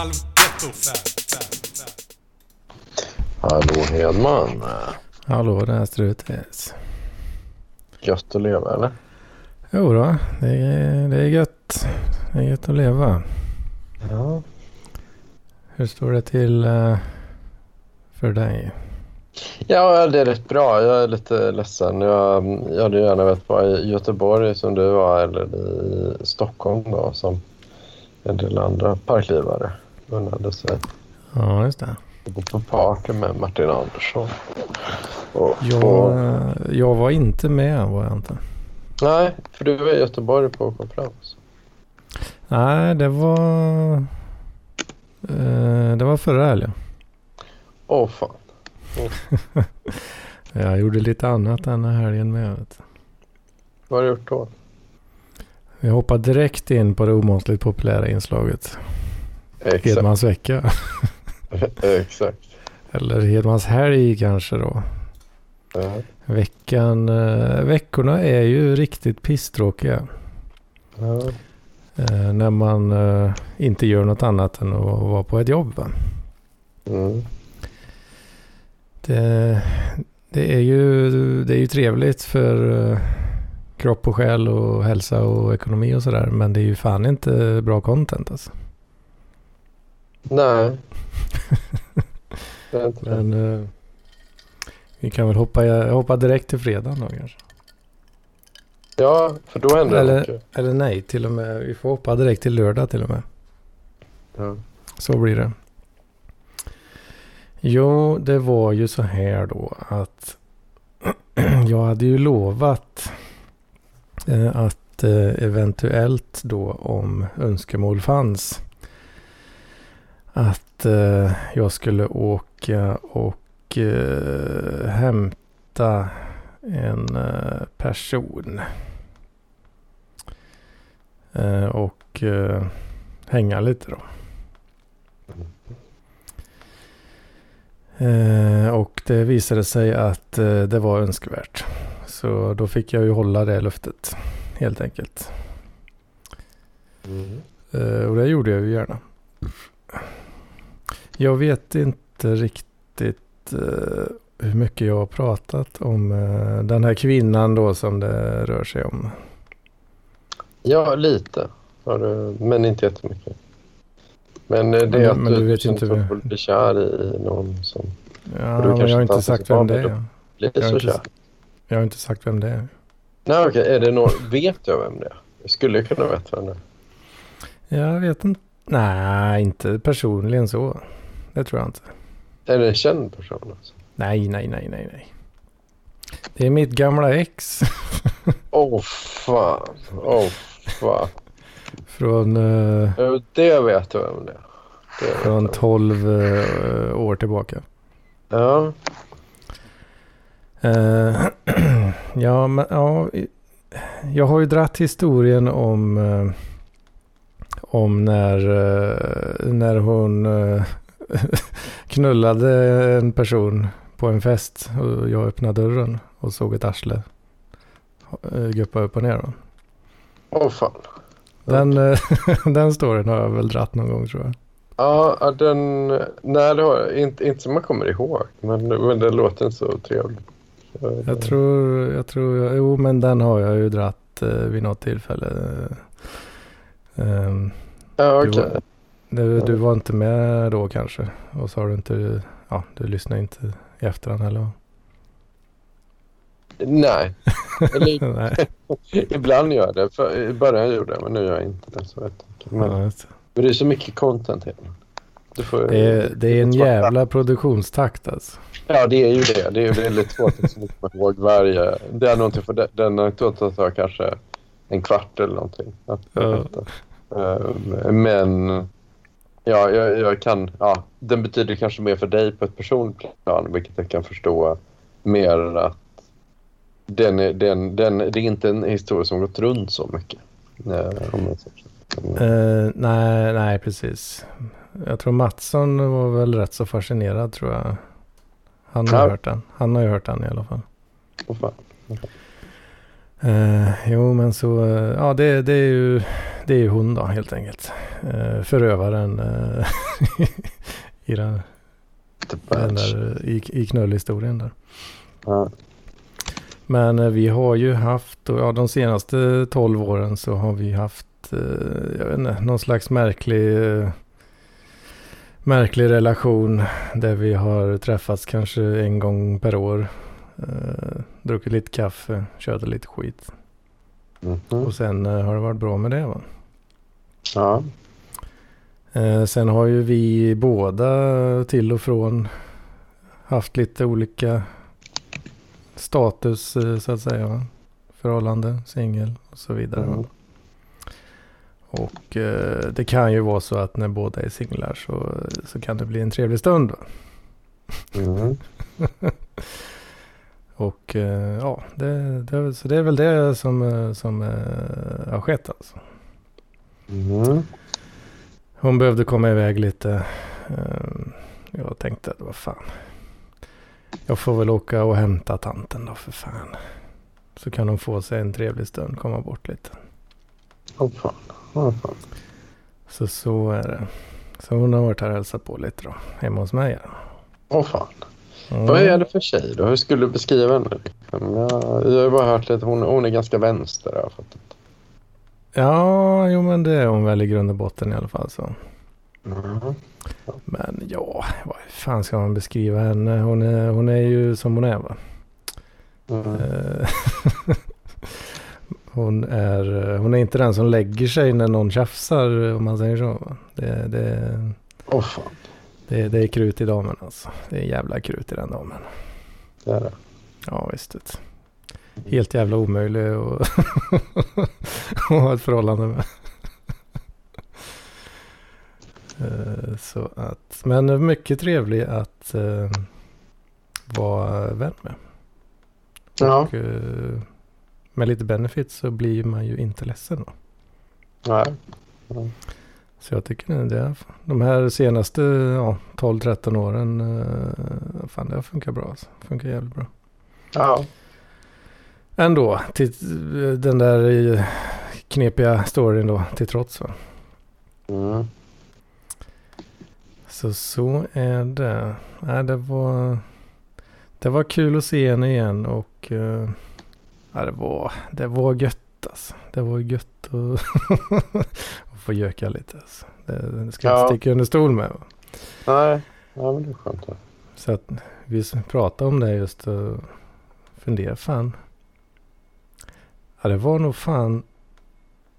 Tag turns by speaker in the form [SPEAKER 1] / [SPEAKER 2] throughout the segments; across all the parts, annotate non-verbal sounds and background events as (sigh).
[SPEAKER 1] halvgetto.
[SPEAKER 2] Hallå Hedman.
[SPEAKER 3] Hallå, det är Strutis.
[SPEAKER 2] Gött att leva eller?
[SPEAKER 3] Jo då, det är, det är gött. Det är gött att leva.
[SPEAKER 2] Ja.
[SPEAKER 3] Hur står det till eh, för dig?
[SPEAKER 2] Ja, det är rätt bra. Jag är lite ledsen. Jag, jag hade gärna velat vara i Göteborg som du var eller i Stockholm då som en del andra parklivare unnade sig.
[SPEAKER 3] Ja, just det.
[SPEAKER 2] Gå på party med Martin Andersson. Och,
[SPEAKER 3] Jag,
[SPEAKER 2] och,
[SPEAKER 3] jag var inte med var jag inte.
[SPEAKER 2] nej, för du var i Göteborg på konferens.
[SPEAKER 3] Nej, det var... Eh, det var förra helgen.
[SPEAKER 2] Åh fan. (laughs)
[SPEAKER 3] Jag gjorde lite annat den här helgen med. Vet. du.
[SPEAKER 2] Vad har du gjort då?
[SPEAKER 3] Vi hoppade direkt in på det omåttligt populära inslaget.
[SPEAKER 2] Exakt.
[SPEAKER 3] Hedmans vecka. (laughs)
[SPEAKER 2] Exakt.
[SPEAKER 3] Eller Hedmans helg kanske då.
[SPEAKER 2] Ja.
[SPEAKER 3] Veckan, eh, veckorna är ju riktigt pisstråkiga. Eh, när man eh, inte gör något annat än att vara på ett jobb.
[SPEAKER 2] Mm.
[SPEAKER 3] Det, det, är ju, det är ju trevligt för eh, kropp och själ och hälsa och ekonomi och sådär. Men det är ju fan inte bra content alltså.
[SPEAKER 2] Nej. (laughs) Det det.
[SPEAKER 3] Men eh, vi kan väl hoppa, hoppa direkt till fredagen då kanske.
[SPEAKER 2] Ja, för då händer det
[SPEAKER 3] Eller,
[SPEAKER 2] mycket.
[SPEAKER 3] eller nej, till och med. Vi får hoppa direkt till lördag till och med.
[SPEAKER 2] Ja.
[SPEAKER 3] Så blir det. Jo, det var ju så här då att (clears throat) jag hade ju lovat eh, att eh, eventuellt då om önskemål fanns att eh, jag skulle åka och eh, hämta en eh, person eh, och eh, hänga lite då. Eh, och det visade sig att det var önskvärt. Så då fick jag ju hålla det löftet helt enkelt.
[SPEAKER 2] Mm.
[SPEAKER 3] Och det gjorde jag ju gärna. Jag vet inte riktigt eh, hur mycket jag har pratat om eh, den här kvinnan då som det rör sig om.
[SPEAKER 2] Ja, lite. Har du, men inte jättemycket. Men eh, det
[SPEAKER 3] Men-
[SPEAKER 2] är att
[SPEAKER 3] men
[SPEAKER 2] du,
[SPEAKER 3] du vet inte
[SPEAKER 2] blir kär i någon som
[SPEAKER 3] Ja, men jag har
[SPEAKER 2] inte
[SPEAKER 3] sagt vem det är. Jag har
[SPEAKER 2] så
[SPEAKER 3] inte. Jag har inte sagt vem det är.
[SPEAKER 2] Nej, okej. Är det någon... Vet jag vem det är? Jag skulle kunna veta vem det är.
[SPEAKER 3] Jag vet inte. Nej, inte personligen så. Det tror jag inte.
[SPEAKER 2] Är det en känd person? Alltså?
[SPEAKER 3] Nej, nej, nej, nej, nej. Det är mitt gamla ex. (laughs)
[SPEAKER 2] Åh, fan. Åh, fan.
[SPEAKER 3] från,
[SPEAKER 2] Jo, Det vet jag vem det är. Det
[SPEAKER 3] från
[SPEAKER 2] jag.
[SPEAKER 3] 12 eh, år tillbaka.
[SPEAKER 2] Ja.
[SPEAKER 3] Eh, (clears throat) ja, men ja. Jag har ju dratt historien om, om när, när hon (laughs) knullade en person på en fest och jag öppnade dörren och såg ett arsle eh, guppa upp och ner.
[SPEAKER 2] Åh, fan.
[SPEAKER 3] Den, eh, (laughs) den storyn har jag väl dratt någon gång tror jag.
[SPEAKER 2] Ja, den... Nej, det har jag. Inte, inte som man kommer ihåg. Men, men det låter inte så trevligt. Så,
[SPEAKER 3] Jag tror, jag tror, jo men den har jag ju dratt eh, vid något tillfälle. Ehm,
[SPEAKER 2] Ja, okej.
[SPEAKER 3] var- du, du var inte med då kanske? Och så har du inte, ja du lyssnar inte i efterhand heller?
[SPEAKER 2] Nej. (laughs)
[SPEAKER 3] Nej, (laughs)
[SPEAKER 2] ibland gör jag det. För, I början gjorde jag men nu gör jag inte det. Så. Men,
[SPEAKER 3] ja,
[SPEAKER 2] men det är så mycket content hela får,
[SPEAKER 3] det, är, det är en jävla produktionstakt alltså.
[SPEAKER 2] Ja, det är ju det. Det är ju väldigt svårt att komma ihåg varje... Det är någonting för den, anekdoten tar kanske en kvart eller någonting. Att
[SPEAKER 3] Ja.
[SPEAKER 2] berätta. Eh, Men ja, jag, jag kan... Ja, den betyder kanske mer för dig på ett personligt plan, vilket jag kan förstå mer att den är, den, den, det är inte en historia som gått runt så mycket. Eh,
[SPEAKER 3] nej, nej precis. Jag tror Mattsson var väl rätt så fascinerad tror jag. Han har
[SPEAKER 2] Ja.
[SPEAKER 3] hört den. Han har ju hört den i alla fall.
[SPEAKER 2] Åh, fan.
[SPEAKER 3] Eh, jo, men så, eh, ja det, det, är ju, det är ju hon då helt enkelt. Eh, förövaren (laughs) i, den, den där, i, i knullhistorien där.
[SPEAKER 2] Ja.
[SPEAKER 3] Men vi har ju haft, och ja, de senaste 12 åren så har vi haft, jag vet inte, någon slags märklig, märklig relation där vi har träffats kanske en gång per år. Eh, druckit lite kaffe, kört lite skit.
[SPEAKER 2] Mhm.
[SPEAKER 3] Och sen eh, har det varit bra med det va.
[SPEAKER 2] Ja.
[SPEAKER 3] Eh, sen har ju vi båda till och från haft lite olika status så att säga. Va? Förhållande, singel och så vidare.
[SPEAKER 2] Mm.
[SPEAKER 3] Och det kan ju vara så att när båda är singlar så, så kan det bli en trevlig stund. Va?
[SPEAKER 2] Mm. (laughs)
[SPEAKER 3] Och eh, ja, det, det, så det är väl det som, eh, som eh, har skett alltså.
[SPEAKER 2] Mm.
[SPEAKER 3] Hon behövde komma iväg lite. Jag tänkte, vad fan. Jag får väl åka och hämta tanten då för fan. Så kan hon få sig en trevlig stund, komma bort lite.
[SPEAKER 2] Åh fan. Åh fan.
[SPEAKER 3] Så så är det. Så hon har varit här och hälsat på lite då, hemma hos mig.
[SPEAKER 2] Åh fan.
[SPEAKER 3] Mm.
[SPEAKER 2] Vad är det för tjej då? Hur skulle du beskriva henne? Liksom? Jag, jag har bara hört lite. Hon, hon är ganska vänster. Jag fattat.
[SPEAKER 3] Ja, jo men det är hon väl i grund och botten i alla fall så.
[SPEAKER 2] Mm.
[SPEAKER 3] Men ja, vad fan ska man beskriva henne? Hon är, hon är ju som hon är va.
[SPEAKER 2] Mm.
[SPEAKER 3] Eh, (laughs) hon, är, hon är inte den som lägger sig när någon tjafsar om man säger så. va. Det, det,
[SPEAKER 2] Åh fan.
[SPEAKER 3] Det, det är krut i damen alltså. Det är jävla krut i den damen.
[SPEAKER 2] Det är det.
[SPEAKER 3] Ja visst. vet. Helt jävla omöjlig (laughs) att ha ett förhållande med. Eh, Så att, men mycket trevlig att eh, vara vän med.
[SPEAKER 2] Ja.
[SPEAKER 3] Och eh, med lite benefits så blir man ju inte ledsen. Då.
[SPEAKER 2] Nej.
[SPEAKER 3] Så jag tycker det, de här senaste ja, 12-13 åren, eh, fan det har funkat bra. Alltså. Funkar jävligt bra.
[SPEAKER 2] Ja.
[SPEAKER 3] Ändå, till den där eh, knepiga storyn då till trots. Va?
[SPEAKER 2] Mm.
[SPEAKER 3] Så så är det. Nej, det, var, det var kul att se henne igen och eh, ja, det, var, det var gött alltså. Det var gött att (laughs) få göka lite. Alltså. Det, det ska jag
[SPEAKER 2] Ja.
[SPEAKER 3] inte sticka under stol med. Va?
[SPEAKER 2] Nej. Ja, men det är skönt. det.
[SPEAKER 3] Så att vi pratade om det just och funderade fan. Ja, det var nog fan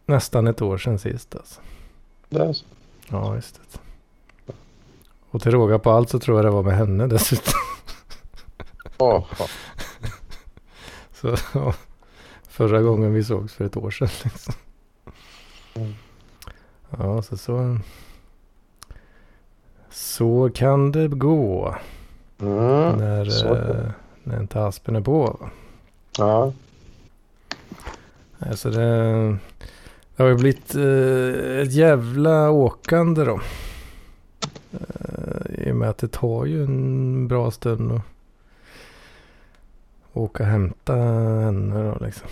[SPEAKER 3] nästan ett år sedan sist alltså.
[SPEAKER 2] Det är så.
[SPEAKER 3] Ja, visst. Och till råga på allt så tror jag det var med henne dessutom. (laughs)
[SPEAKER 2] Fan.
[SPEAKER 3] Så ja, förra gången vi sågs för ett år sedan liksom.
[SPEAKER 2] Mm.
[SPEAKER 3] Ja, så så. Så kan det gå
[SPEAKER 2] Mm.
[SPEAKER 3] när, eh, när inte aspen är på.
[SPEAKER 2] Ja.
[SPEAKER 3] Alltså det, det har ju blivit eh, ett jävla åkande då. Eh, I och med att det tar ju en bra stund att åka och hämta henne då liksom.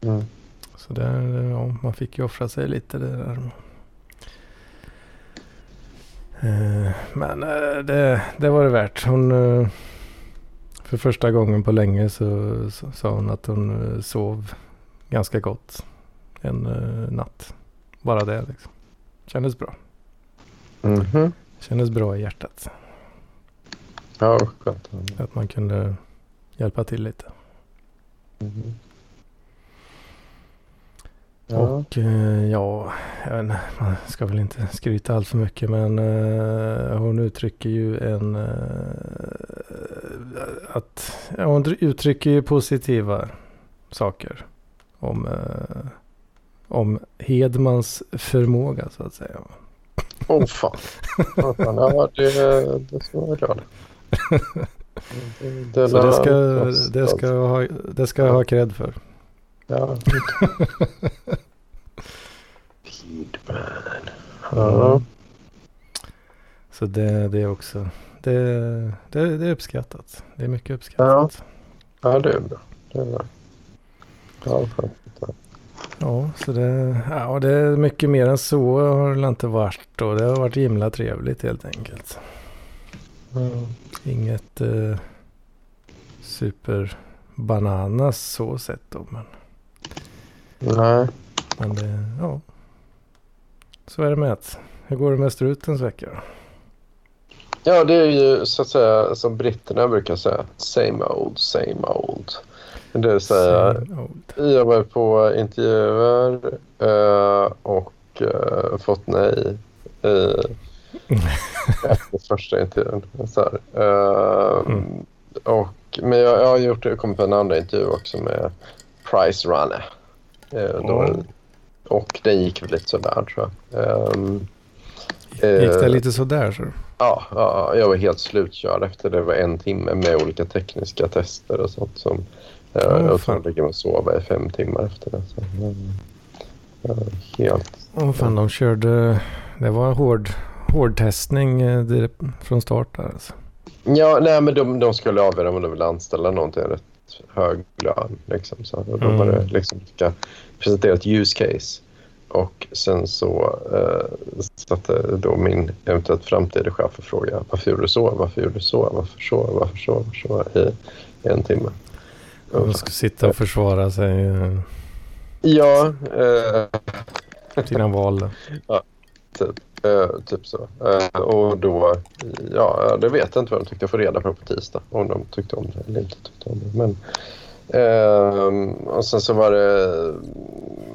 [SPEAKER 2] Mm.
[SPEAKER 3] Så där, ja, man fick ju offra sig lite där. Eh, Men eh, det, det var det värt. Hon, eh, för första gången på länge så, så sa hon att hon eh, sov ganska gott en eh, natt. Bara det liksom. Kändes bra.
[SPEAKER 2] Mhm.
[SPEAKER 3] Kändes bra i hjärtat.
[SPEAKER 2] Ja, skönt.
[SPEAKER 3] Att man kunde hjälpa till lite.
[SPEAKER 2] Mhm. Ja.
[SPEAKER 3] Och eh, ja, jag inte, man ska väl inte skryta allt för mycket men eh, hon uttrycker ju en... Eh, att, ja, hon uttrycker ju positiva saker om, om Hedmans förmåga så att säga.
[SPEAKER 2] Åh fan. Åh, fan. Ja, det, det ska jag glad. Det, det, (laughs)
[SPEAKER 3] det ska, det ska, ha, det ska jag ha cred för.
[SPEAKER 2] Ja. Feedman. Ja.
[SPEAKER 3] Så det, det är också, det, det, det är uppskattat. Det är mycket uppskattat.
[SPEAKER 2] Ja, det är bra. Det är bra. Ja, skönt.
[SPEAKER 3] Ja, så det, ja, det är mycket mer än så har det inte varit. Och det har varit himla trevligt helt enkelt.
[SPEAKER 2] Mm.
[SPEAKER 3] Inget eh, super bananas så sett då. Men,
[SPEAKER 2] Nej.
[SPEAKER 3] men det, ja. Så är det med att. Hur går det med strutens vecka då?
[SPEAKER 2] Ja, det är ju så att säga som britterna brukar säga. Same old, same old. Det är så här,
[SPEAKER 3] Same old.
[SPEAKER 2] jag var på intervjuer eh, och eh, fått nej eh, (laughs) efter första intervjun. Så. Eh,
[SPEAKER 3] Mm.
[SPEAKER 2] och, men jag, jag har gjort, kommit på en andra intervju också med Price Runner. Eh, då,
[SPEAKER 3] Ja.
[SPEAKER 2] Och den gick väl lite sådär tror jag. Ehm,
[SPEAKER 3] Gick det lite sådär så?
[SPEAKER 2] Ja, ja, jag var helt slutkörd efter det var en timme med olika tekniska tester och sånt som
[SPEAKER 3] Åh,
[SPEAKER 2] jag tror jag och sova i fem timmar efter det. Så, mm, ja, helt.
[SPEAKER 3] Åh fan, de körde... Det var en hård, hård testning från start där alltså.
[SPEAKER 2] Ja, nej men de, de skulle avgöra om de ville anställa någon till en rätt hög lön. Liksom, så.
[SPEAKER 3] Mm.
[SPEAKER 2] var det liksom ett use case. Och sen så eh, satte då min eventuellt framtida chef och frågade varför gjorde du så, varför gjorde du så, varför så, varför så, varför så i, i en timme.
[SPEAKER 3] De ska sitta och försvara sig, eh,
[SPEAKER 2] Ja, eh,
[SPEAKER 3] sina val.
[SPEAKER 2] Typ, eh, typ så. Eh, och då, ja, det vet jag inte vad de tyckte. Jag får reda på det på tisdag. Om de tyckte om det eller inte tyckte om det. Men, ehm, och sen så var det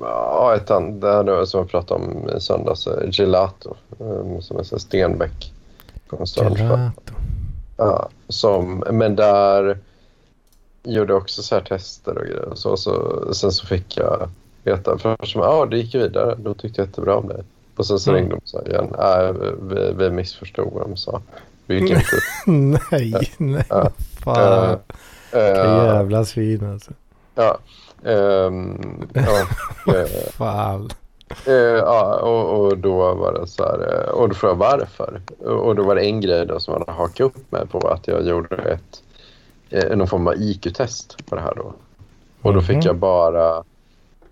[SPEAKER 2] ja, ett annat, det här då som jag pratade om i söndags, eh, Gelato, eh, som är Stenbeck.
[SPEAKER 3] Gelato.
[SPEAKER 2] Ja, som, men där gjorde jag också så här tester och grejer. Så, så, sen så fick jag veta först som ja det gick vidare. Då tyckte jag jättebra om dig. Och sen så
[SPEAKER 3] Mm.
[SPEAKER 2] ringde de och sa igen. Nej, vi, vi missförstod vad de sa. Vi gick inte (laughs)
[SPEAKER 3] nej, nej.
[SPEAKER 2] Ja.
[SPEAKER 3] Fan.
[SPEAKER 2] Eh,
[SPEAKER 3] Vilka
[SPEAKER 2] eh,
[SPEAKER 3] jävla svin alltså.
[SPEAKER 2] Ja. ehm, ja, eh, (laughs)
[SPEAKER 3] Fan.
[SPEAKER 2] Eh, ja, och, och då var det så här, eh, och då frågade jag varför. Och, då var det en grej då som hade hakat upp mig på att jag gjorde ett, eh, någon form av IQ-test på det här då. Och då fick
[SPEAKER 3] Mhm.
[SPEAKER 2] jag bara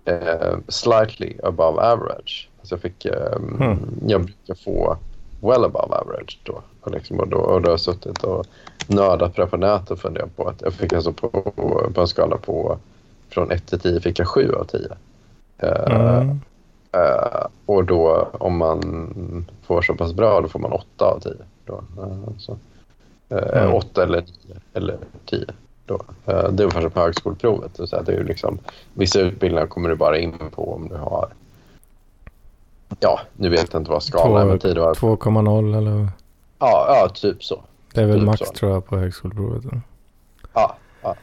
[SPEAKER 2] eh, slightly above average. Alltså jag fick, eh,
[SPEAKER 3] Hmm.
[SPEAKER 2] jag brukar få well above average då. Och, liksom, och, då, och då har jag suttit och nördat på det på nätet och funderat på att jag fick alltså på, på en skala på från 1 till 10 fick jag 7 av 10. Eh,
[SPEAKER 3] Mm.
[SPEAKER 2] Eh, och då om man får så pass bra då får man 8 av 10. Då. Eh, så.
[SPEAKER 3] Mm.
[SPEAKER 2] 8 eller 9 eller 10. Då. Det är ungefär som på högskoleprovet. Så det är liksom, vissa utbildningar kommer du bara in på om du har Ja, nu vet jag inte vad skalan är, men tid var...
[SPEAKER 3] 2,0 eller?
[SPEAKER 2] Ja, ja, typ så.
[SPEAKER 3] Det är väl
[SPEAKER 2] Typ
[SPEAKER 3] max
[SPEAKER 2] så.
[SPEAKER 3] tror jag på högskoleprovet.
[SPEAKER 2] Ja, ja.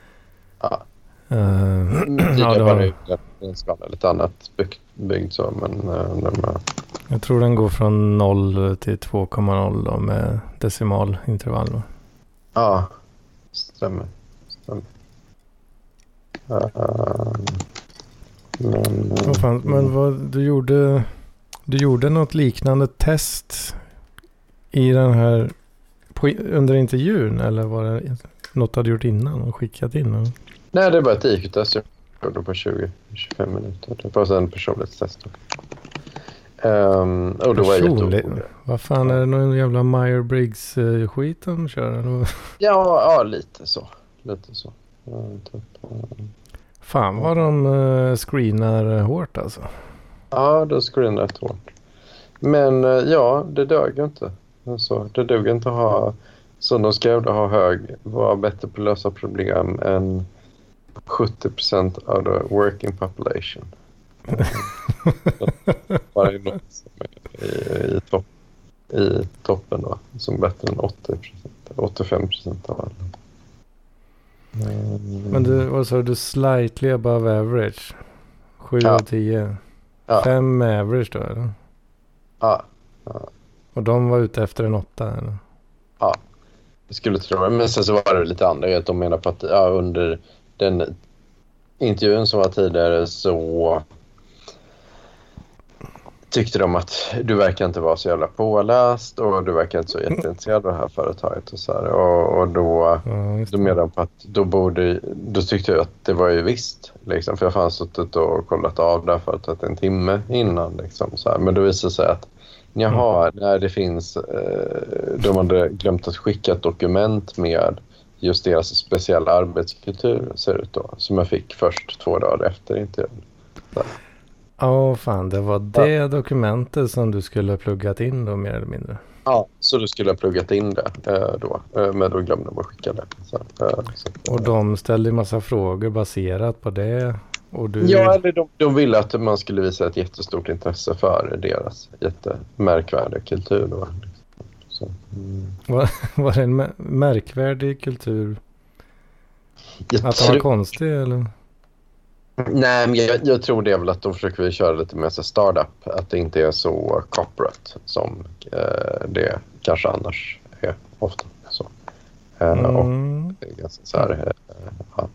[SPEAKER 2] ja.
[SPEAKER 3] Eh,
[SPEAKER 2] Tidigare (clears throat)
[SPEAKER 3] ja, det
[SPEAKER 2] var det en skala lite annat byggt, byggt så, men eh, de,
[SPEAKER 3] jag tror den går från 0 till 2,0 då med decimalintervall. va?
[SPEAKER 2] Ja, stämmer. stämmer. Uh, men,
[SPEAKER 3] men vad, du gjorde, du gjorde något liknande test i den här på, under intervjun eller var det något du hade gjort innan och skickat in? Och,
[SPEAKER 2] Nej, det är bara ett IQ-test jag gjorde på 20-25 minuter. Det var en personlighetstest. Um, och då var jag
[SPEAKER 3] Personlig- vad fan är det någon jävla Meyer-Briggs eh, skit de kör?
[SPEAKER 2] Ja, ja, lite så. Lite så. Ja, typ,
[SPEAKER 3] Fan vad de eh, screenar hårt alltså.
[SPEAKER 2] Ja, då skulle den rätt hårt. Men eh, ja, det dög ju inte. Alltså, det dög inte att ha, som de skrev, det, ha hög, vara bättre på att lösa problem än 70 procent av the working population. (laughs) Bara i något som är i, i, topp, i toppen då, som är bättre än 80 procent, 85 procent av alla. Mm.
[SPEAKER 3] Men du, vad sa du? Slightly above average. 7
[SPEAKER 2] Ja.
[SPEAKER 3] av 10.
[SPEAKER 2] Ja.
[SPEAKER 3] 5 average då eller?
[SPEAKER 2] Ja,
[SPEAKER 3] Och de var ute efter en 8 eller?
[SPEAKER 2] Jag skulle tro det. Men sen så var det lite andra att De menar på att ja, under den intervjun som var tidigare så tyckte de att du verkar inte vara så jävla påläst och du verkar inte så jätteintresserad av det här företaget. Och, så här. och, och då,
[SPEAKER 3] Ja,
[SPEAKER 2] då menade de på att då, borde, då tyckte jag att det var ju visst. Liksom, för jag fanns suttit och kollat av det här företaget en timme innan. Liksom, så här. Men då visade det sig att jaha, mm. nej, det finns... Eh, de hade glömt att skicka ett dokument med just deras speciella arbetskultur ser ut då. Som jag fick först två dagar efter intervjun.
[SPEAKER 3] Ja, oh, fan. Det var det ja. dokumentet som du skulle ha pluggat in då mer eller mindre.
[SPEAKER 2] Ja, så du skulle ha pluggat in det eh, då. Eh, men då glömde de att skicka det. Så, eh,
[SPEAKER 3] så, och de ställde en massa frågor baserat på det. Och du...
[SPEAKER 2] Ja, eller de, de ville att man skulle visa ett jättestort intresse för deras jättemärkvärdiga kultur. Då.
[SPEAKER 3] Mm. var, (laughs) var det en märkvärdig kultur? Jag att den var konstig eller?
[SPEAKER 2] Nej, men jag, jag, tror det är väl att de försöker köra lite mer så startup. Att det inte är så corporate som eh, det kanske annars är ofta. Så. Eh, mm. Och det är ganska så här, eh, ja,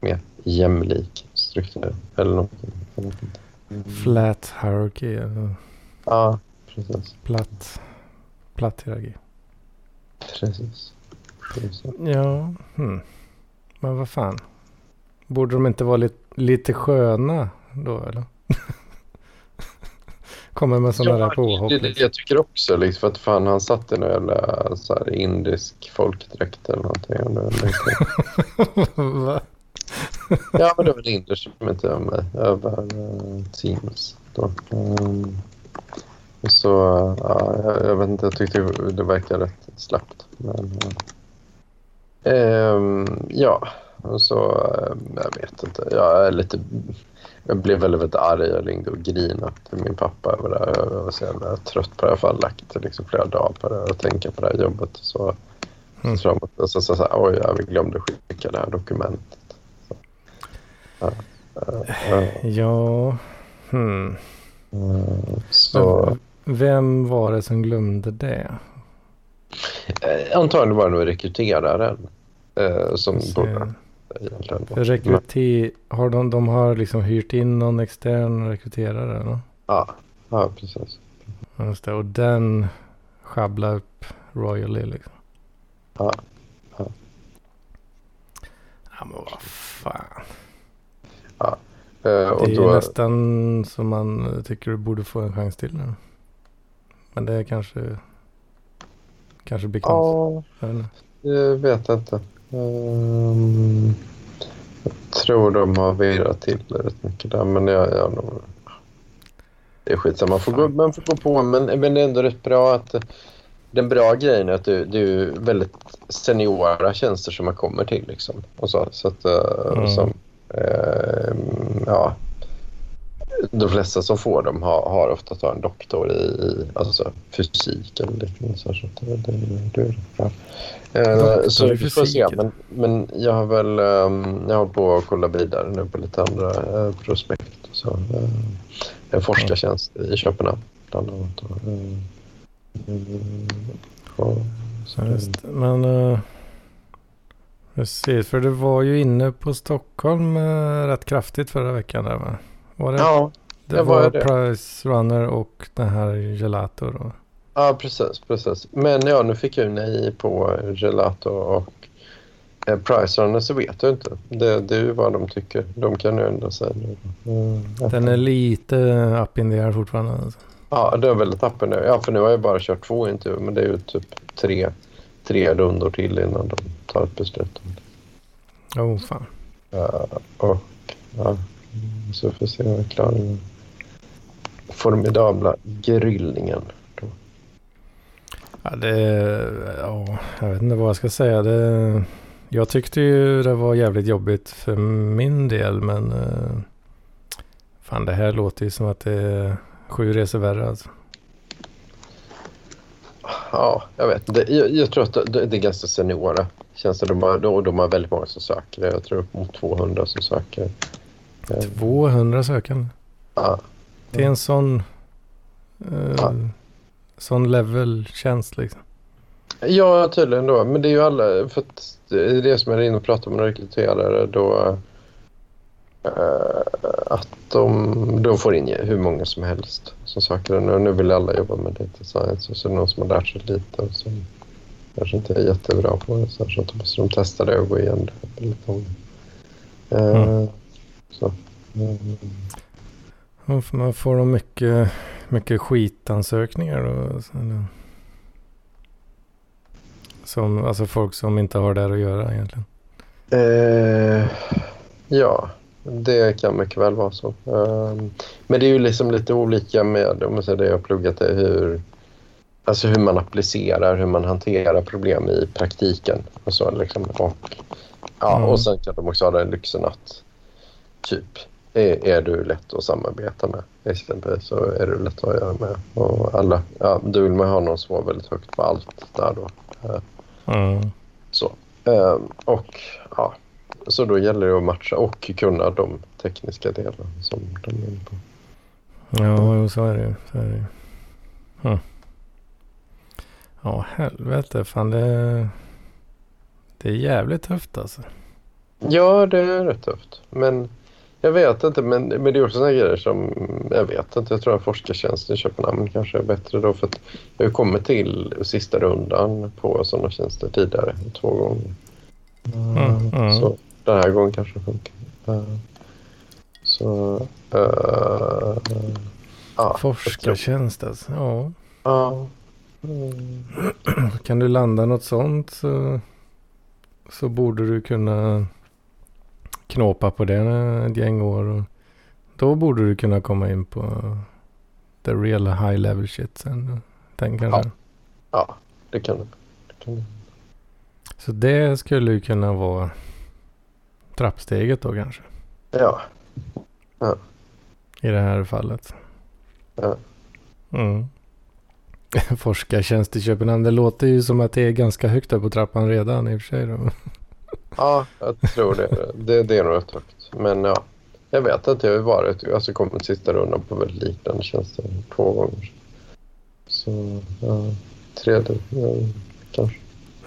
[SPEAKER 2] mer jämlik struktur eller någonting.
[SPEAKER 3] Flat hierarchy. Eller?
[SPEAKER 2] Ja, precis.
[SPEAKER 3] Platt, platt hierarki.
[SPEAKER 2] Precis. precis.
[SPEAKER 3] Ja, hmm. men vad fan. Borde de inte vara lite, lite sköna då eller? (laughs) Kommer med sådana ja, där påhopp.
[SPEAKER 2] Det, det, jag tycker också liksom, för att fan han satt i någon jävla så här, indisk folkdräkt eller någonting. (laughs)
[SPEAKER 3] Va?
[SPEAKER 2] ja men det var en indier som inte var med över uh, Teams. Då. Um, så ja, jag, jag, vet inte, jag tyckte det verkade rätt slappt. Men, uh, um, ja, så, eh, jag vet inte. Jag är lite... Jag blev väldigt, väldigt arg. Jag ringde och grinade till min pappa över det här. Jag var så jävla trött på det. Jag har lagt liksom flera dagar på det och tänka på det här jobbet. Så, mm. så, så, så, så, så oj, ja, vi glömde skicka det här dokumentet. Så,
[SPEAKER 3] ja, ja. Hmm.
[SPEAKER 2] Så...
[SPEAKER 3] Vem var det som glömde det?
[SPEAKER 2] Antagligen var det nog rekryteraren uh, som borde
[SPEAKER 3] egentligen. För rekryter, har de, de har liksom hyrt in någon extern rekryterare? No?
[SPEAKER 2] Ja, ja precis.
[SPEAKER 3] Just det, och den sjabblar upp royally liksom.
[SPEAKER 2] Ja. Ja,
[SPEAKER 3] ja men vad fan.
[SPEAKER 2] Ja.
[SPEAKER 3] Uh, och det är då... nästan som man tycker du borde få en chans till nu. Men det är kanske kanske blir konstigt.
[SPEAKER 2] Ja, jag vet inte. Um, jag tror de har virrat till det rätt mycket där, men jag, jag nog... Det är skitsamma, man får, gå, man får gå på. Men, men det är ändå rätt bra att... Den bra grejen är att det, det är väldigt seniora tjänster som man kommer till. Liksom, och så, så att, eh, mm. som, eh, ja, de flesta som får dem har, har ofta en doktor i, i alltså, fysik eller liknande. Så, det, det, det är bra. Eh, så vi får se. Men, men jag har väl um, jag har på att kolla vidare nu på lite andra uh, prospekt. Så, uh, en forskartjänst i Köpenhamn bland annat. Och,
[SPEAKER 3] Just, men uh, precis, för du var ju inne på Stockholm uh, rätt kraftigt förra veckan. Där, va? Var det,
[SPEAKER 2] ja,
[SPEAKER 3] det, det var, var det. Price Runner och den här Gelato. Då.
[SPEAKER 2] Ja, precis. precis. Men ja, nu fick jag nej på Gelato och eh, Price Runner så vet jag inte. Det, det är ju vad de tycker. De kan ju ändra sig nu.
[SPEAKER 3] Mm, den är lite up in the air fortfarande. Alltså.
[SPEAKER 2] Ja, det är väldigt up in the air. Ja, för nu har jag bara kört två intervjuer, men det är ju typ tre, tre rundor till innan de tar ett beslut.
[SPEAKER 3] Oh, fan.
[SPEAKER 2] Ja, och ja, så får se om jag klarar den formidabla gryllningen.
[SPEAKER 3] Ja, det, ja, jag vet inte vad jag ska säga. Det, jag tyckte ju det var jävligt jobbigt för min del, men uh, fan det här låter ju som att det är sju resor värre alltså.
[SPEAKER 2] Ja, jag vet. Det, jag, jag, tror att det, det är ganska seniora. Känns det. De har, de har väldigt många som söker. Jag tror upp mot 200 som söker.
[SPEAKER 3] 200 sökande?
[SPEAKER 2] Ja.
[SPEAKER 3] Det är en sån... Uh, ja sån level-tjänst liksom.
[SPEAKER 2] Ja, tydligen då. Men det är ju alla, för att det är det som jag är inne och pratar med rekryterare då. eh, att de, de får in hur många som helst som söker den. Och nu vill alla jobba med data science och så är det någon som har lärt sig lite och som kanske inte är jättebra på det. Så, att då måste de testa det och gå igen det det. Eh,
[SPEAKER 3] Mm.
[SPEAKER 2] Så. mm.
[SPEAKER 3] Man får de mycket, mycket skitansökningar då? så- eller? Som, alltså folk som inte har där att göra egentligen.
[SPEAKER 2] Eh, ja, det kan mycket väl vara så. Eh, men det är ju liksom lite olika med om man säger det jag har pluggat är hur, alltså hur man applicerar, hur man hanterar problem i praktiken. Och, så, liksom. och, ja,
[SPEAKER 3] Mm.
[SPEAKER 2] och sen kan de också ha den lyxen att typ är, är du lätt att samarbeta med exempelvis så är du lätt att göra med. Och alla, ja, ha någon som var väldigt högt på allt där då. Eh,
[SPEAKER 3] Mm.
[SPEAKER 2] så. Eh, och ja, så då gäller det att matcha och kunna de tekniska delarna som de är inne på.
[SPEAKER 3] Ja, jo, så är det. Så är det. Hm. Ja, helvete. Fan det... Det är jävligt tufft alltså.
[SPEAKER 2] Ja, det är rätt tufft. Men jag vet inte, men, men det är också sådana grejer som jag vet inte. Jag tror att forskartjänsten i Köpenhamn kanske är bättre då för att jag har kommit till sista rundan på sådana tjänster tidigare två gånger.
[SPEAKER 3] Mm, mm.
[SPEAKER 2] Så den här gången kanske det funkar. Så... Uh, ja,
[SPEAKER 3] Forskartjänst alltså. Ja.
[SPEAKER 2] Ja. Mm.
[SPEAKER 3] Kan du landa något sånt så, så borde du kunna knåpa på det ett gäng år. Och då borde du kunna komma in på the real high level shit sen. Den kanske.
[SPEAKER 2] Ja, det kan det. det, kan det.
[SPEAKER 3] Så det skulle ju kunna vara trappsteget då kanske.
[SPEAKER 2] Ja.
[SPEAKER 3] I det här fallet.
[SPEAKER 2] Ja.
[SPEAKER 3] Mm. (laughs) Forskartjänst i Köpenhamn. Det låter ju som att det är ganska högt upp på trappan redan i och för sig. Då.
[SPEAKER 2] Ja, jag tror det. Det, det är nog rätt högt. Men ja, jag vet inte. Jag har varit, alltså kommit sista rundan på väldigt liknande tjänster två gånger. Så ja, tredje ja, kanske.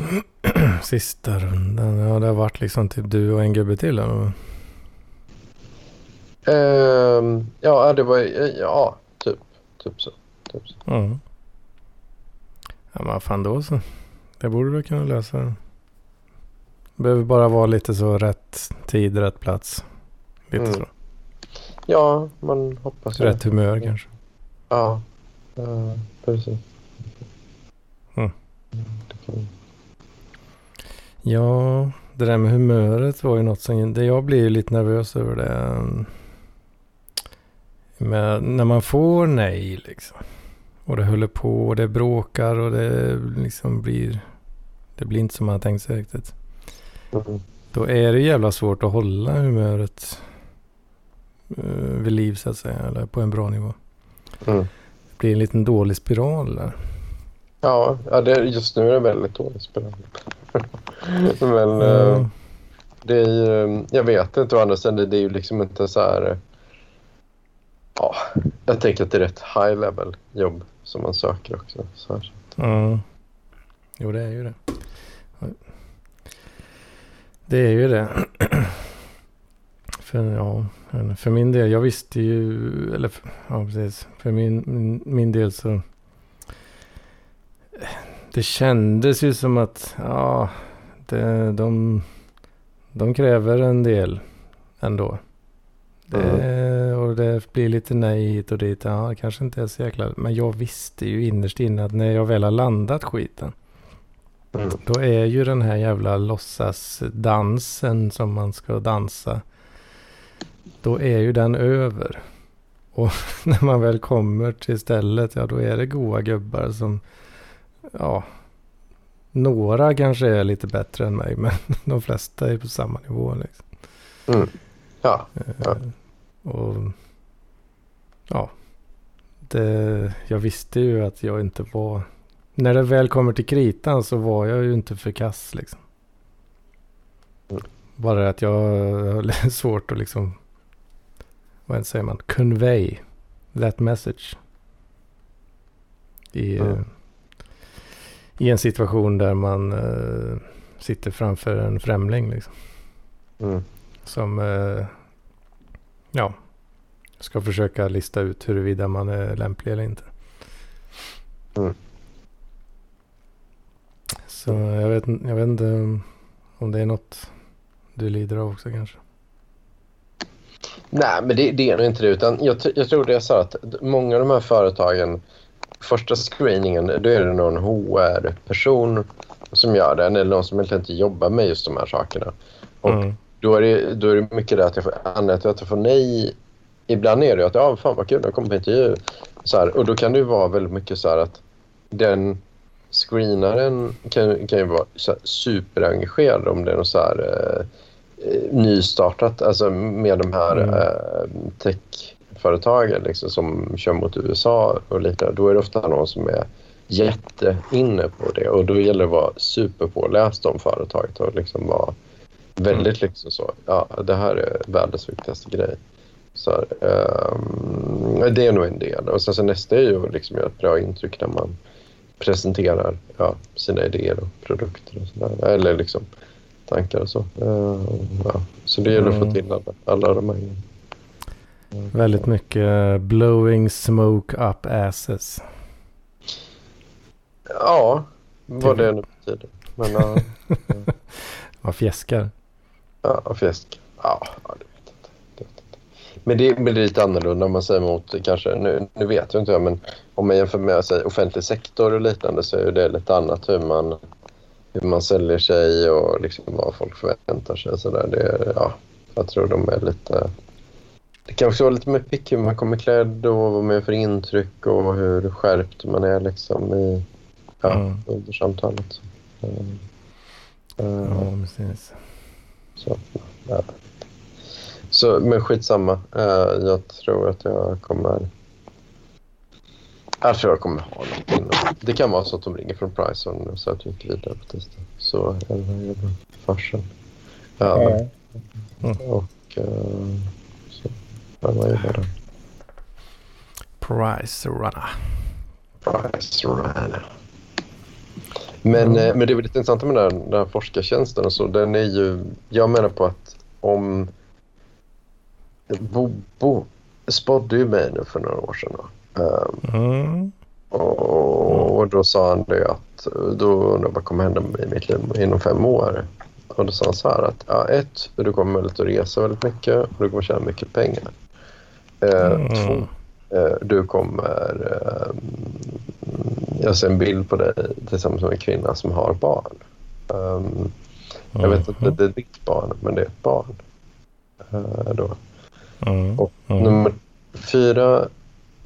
[SPEAKER 2] (clears throat)
[SPEAKER 3] Sista rundan. Ja, det har varit liksom typ du och en gubbe till. Eller?
[SPEAKER 2] Ehm, ja, det var ja, typ, typ så. Typ så.
[SPEAKER 3] Ja. Ja, men fan då så. Det borde du kunna lösa. Behöver bara vara lite så rätt tid, rätt plats. Lite
[SPEAKER 2] Mm.
[SPEAKER 3] så.
[SPEAKER 2] Ja, man hoppas
[SPEAKER 3] Rätt humör kanske.
[SPEAKER 2] Ja, ja precis.
[SPEAKER 3] Mm.
[SPEAKER 2] Det
[SPEAKER 3] Ja, det där med humöret var ju något som... Det jag blir ju lite nervös över det. Med, när man får nej liksom. Och det håller på och det bråkar och det liksom blir... Det blir inte som man har tänkt sig riktigt.
[SPEAKER 2] Mm.
[SPEAKER 3] Då är det jävla svårt att hålla humöret uh, vid liv så att säga. Eller på en bra nivå.
[SPEAKER 2] Mm.
[SPEAKER 3] Det blir en liten dålig spiral där.
[SPEAKER 2] Ja, ja det, just nu är det väldigt dåligt spelat. (laughs) Men eh,
[SPEAKER 3] Ja.
[SPEAKER 2] det är ju, jag vet inte å andra sidan, det, det är ju liksom inte så här... eh, Ja, jag tänker att det är rätt high level jobb som man söker också. Så här.
[SPEAKER 3] Ja. Jo, det är ju det. Det är ju det. För, ja, för min del, jag visste ju, eller för- ja precis, för min, min, min del så. Det kändes ju som att, ja, det, de, de kräver en del ändå. Det, och det blir lite nej hit och dit. Ja, det kanske inte är så jäkla... Men jag visste ju innerst inne att när jag väl har landat skiten.
[SPEAKER 2] Mm.
[SPEAKER 3] Då är ju den här jävla låtsasdansen som man ska dansa. Då är ju den över. Och (laughs) när man väl kommer till stället, ja då är det goa gubbar som... Ja, några kanske är lite bättre än mig, (laughs) men de flesta är på samma nivå. Liksom.
[SPEAKER 2] Mm. Ja, Ja.
[SPEAKER 3] Eh, Och ja, det, jag visste ju att jag inte var... När det väl kommer till kritan så var jag ju inte för kass liksom.
[SPEAKER 2] Mm.
[SPEAKER 3] Bara att jag har (laughs) svårt att liksom, vad säger man, convey that message. I,
[SPEAKER 2] Mm.
[SPEAKER 3] eh, I en situation där man eh, sitter framför en främling liksom
[SPEAKER 2] mm.
[SPEAKER 3] som eh, ja, ska försöka lista ut huruvida man är lämplig eller inte.
[SPEAKER 2] Mm.
[SPEAKER 3] Så jag vet, jag vet inte om det är något du lider av också kanske.
[SPEAKER 2] Nej, men det, det är nog inte det. Utan jag, jag tror det är så att många av de här företagen, första screeningen, då är det någon HR-person som gör den eller någon som egentligen inte jobbar med just de här sakerna. Och
[SPEAKER 3] Mm.
[SPEAKER 2] då, är det, då är det mycket det att jag får, anledningen till att jag får nej. Ibland är det att ja, fan vad kul, jag kommer på intervju. Så här, och då kan det vara väldigt mycket så här att den screenaren kan, kan ju vara superengagerad om det är något så här eh, eh, nystartat, alltså med de här
[SPEAKER 3] Mm.
[SPEAKER 2] eh, techföretagen liksom, som kör mot USA och liknande. Då är det ofta någon som är jätteinne på det och då gäller det att vara superpåläst om företaget och liksom vara väldigt liksom så. Ja, det här är världens viktigaste grej. Så, här, ehm, det är nog en del. Och sen så nästa är ju liksom göra ett bra intryck när man presenterar ja, sina idéer och produkter och sådär. Eller liksom tankar och så. Ehm, ja. Så det gäller att få
[SPEAKER 3] Mm.
[SPEAKER 2] till alla, alla de här grejerna.
[SPEAKER 3] Väldigt mycket blowing smoke up asses.
[SPEAKER 2] Ja, vad det nu betyder. Men ja, (laughs)
[SPEAKER 3] Man fjäskar.
[SPEAKER 2] ja fjäsk. Ja, ja, det. Men det, men det är lite annorlunda om man säger mot kanske, nu, nu vet jag inte jag, men om man jämför med säg, offentlig sektor och liknande så är det lite annat hur man, hur man säljer sig och liksom vad folk förväntar sig. Så där. Det, ja, jag tror de är lite... Det kan också vara lite mer pick hur man kommer klädd och vad man gör för intryck och hur skärpt man är liksom i, ja,
[SPEAKER 3] Mm.
[SPEAKER 2] under samtalet. Mm.
[SPEAKER 3] Ja, precis.
[SPEAKER 2] så, ja. Så, men skitsamma. Uh, jag tror att jag kommer... Jag tror jag kommer ha något innan. Det kan vara så att de ringer från Prison och så att vi inte vidare på tisdag. Så är det här jävla farsen. Ja,
[SPEAKER 3] Mm.
[SPEAKER 2] Och uh, så ja, vad är det?
[SPEAKER 3] Price runner.
[SPEAKER 2] Price Runner. Men, eh, men det är väl lite intressant med den här, den här forskartjänsten och så. Den är ju, jag menar på att om Bobo spådde ju mig nu för några år sedan. Ehm,
[SPEAKER 3] Mm.
[SPEAKER 2] och, och då sa han det att då undrar jag vad kommer hända med mitt liv inom fem år. Och då sa han så här att ja, ett, du kommer möjligt att resa väldigt mycket och du kommer tjäna mycket pengar. Eh,
[SPEAKER 3] Mm.
[SPEAKER 2] Två, Eh, Du kommer... eh, Jag ser en bild på dig tillsammans med en kvinna som har barn. Um, Jag vet inte, det är ditt barn, men det är ett barn. Då.
[SPEAKER 3] Mm.
[SPEAKER 2] Och
[SPEAKER 3] Mm.
[SPEAKER 2] nummer fyra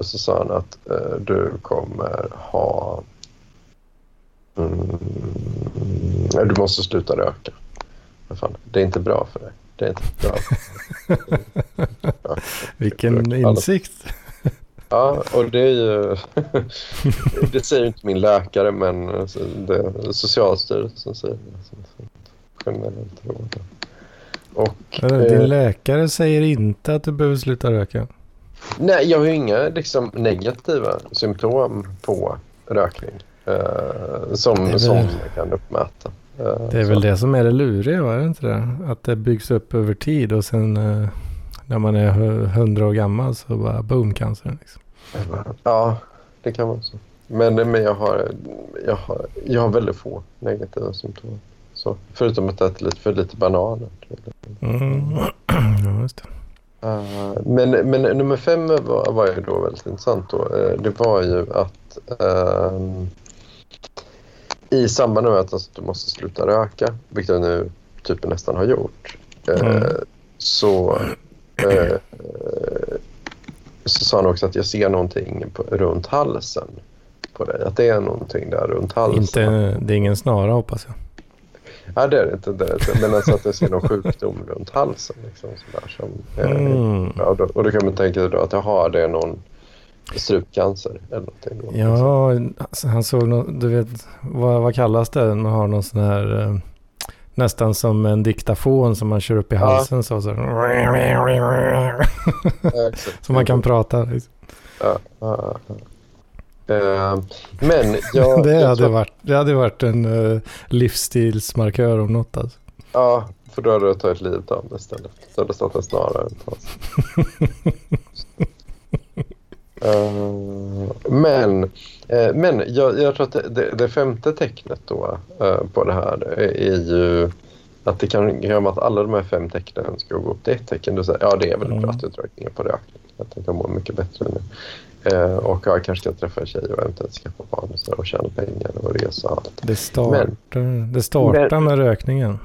[SPEAKER 2] så sa han att eh, du kommer ha... Mm, du måste sluta röka. Fan, det är inte bra för dig. Det är inte bra. Ja,
[SPEAKER 3] Vilken insikt.
[SPEAKER 2] Ja, och det är ju... det säger ju inte min läkare, men alltså, det är Socialstyrelsen säger det. Generellt råd. Och...
[SPEAKER 3] Eller,
[SPEAKER 2] eh,
[SPEAKER 3] Din läkare säger inte att du behöver sluta röka.
[SPEAKER 2] Nej, jag har inga liksom, negativa symptom på rökning eh, som,
[SPEAKER 3] väl-
[SPEAKER 2] som jag kan uppmäta. Eh,
[SPEAKER 3] Det är
[SPEAKER 2] så.
[SPEAKER 3] väl det som är det luriga, va? är det inte det? Att det byggs upp över tid och sen eh, när man är hu- hundra år gammal så bara boom cancer. Liksom.
[SPEAKER 2] Ja, det kan vara så. Men, men jag, har, jag, har, jag har väldigt få negativa symptom. Så, förutom att äter lite för lite bananer.
[SPEAKER 3] Mm. (clears throat) ja, just det.
[SPEAKER 2] Eh, men, men nummer fem var, var ju då väldigt intressant. Då. Eh, det var ju att ehm, i samband med att alltså, du måste sluta röka, vilket jag nu typ nästan har gjort,
[SPEAKER 3] Mm.
[SPEAKER 2] så, så sa han också att jag ser någonting på, runt halsen på dig. Att det är någonting där runt halsen.
[SPEAKER 3] Inte, det är ingen snara hoppas jag.
[SPEAKER 2] Nej, det är det inte. Det är det inte. Men alltså att jag ser någon sjukdom runt halsen. Liksom, sådär, som, eh,
[SPEAKER 3] Mm.
[SPEAKER 2] Ja, och, då, och då kan man tänka sig då att jag har det någon strupcancer eller någonting. Då.
[SPEAKER 3] Ja, alltså, han såg något, du vet, vad, vad kallas det? Man har någon sån här, eh, nästan som en diktafon som man kör upp i
[SPEAKER 2] Ja.
[SPEAKER 3] halsen så. så.
[SPEAKER 2] Ja. (laughs)
[SPEAKER 3] Så man kan prata. Liksom.
[SPEAKER 2] Ja, ja, ja. Men jag... (laughs)
[SPEAKER 3] Det
[SPEAKER 2] jag
[SPEAKER 3] hade,
[SPEAKER 2] tror-
[SPEAKER 3] varit, det hade varit en uh, livsstilsmarkör om något alltså.
[SPEAKER 2] Ja, för då hade jag tagit livet av mig istället. Så hade det stått en snara runt halsen. (laughs) Uh, men uh, men jag, jag, tror att det, det, det femte tecknet då, uh, på det här är, är ju att det kan vara att alla de här fem tecknen ska gå upp till ett tecken. Du säger, ja, det är väl mm. uträkningar på reaktorn. Att den kan må mycket bättre nu. Eh, och jag kanske ska träffa en tjej och eventuellt skaffa barn och, och tjäna pengar och resa och allt.
[SPEAKER 3] Det startar, men, det startar men, med rökningen.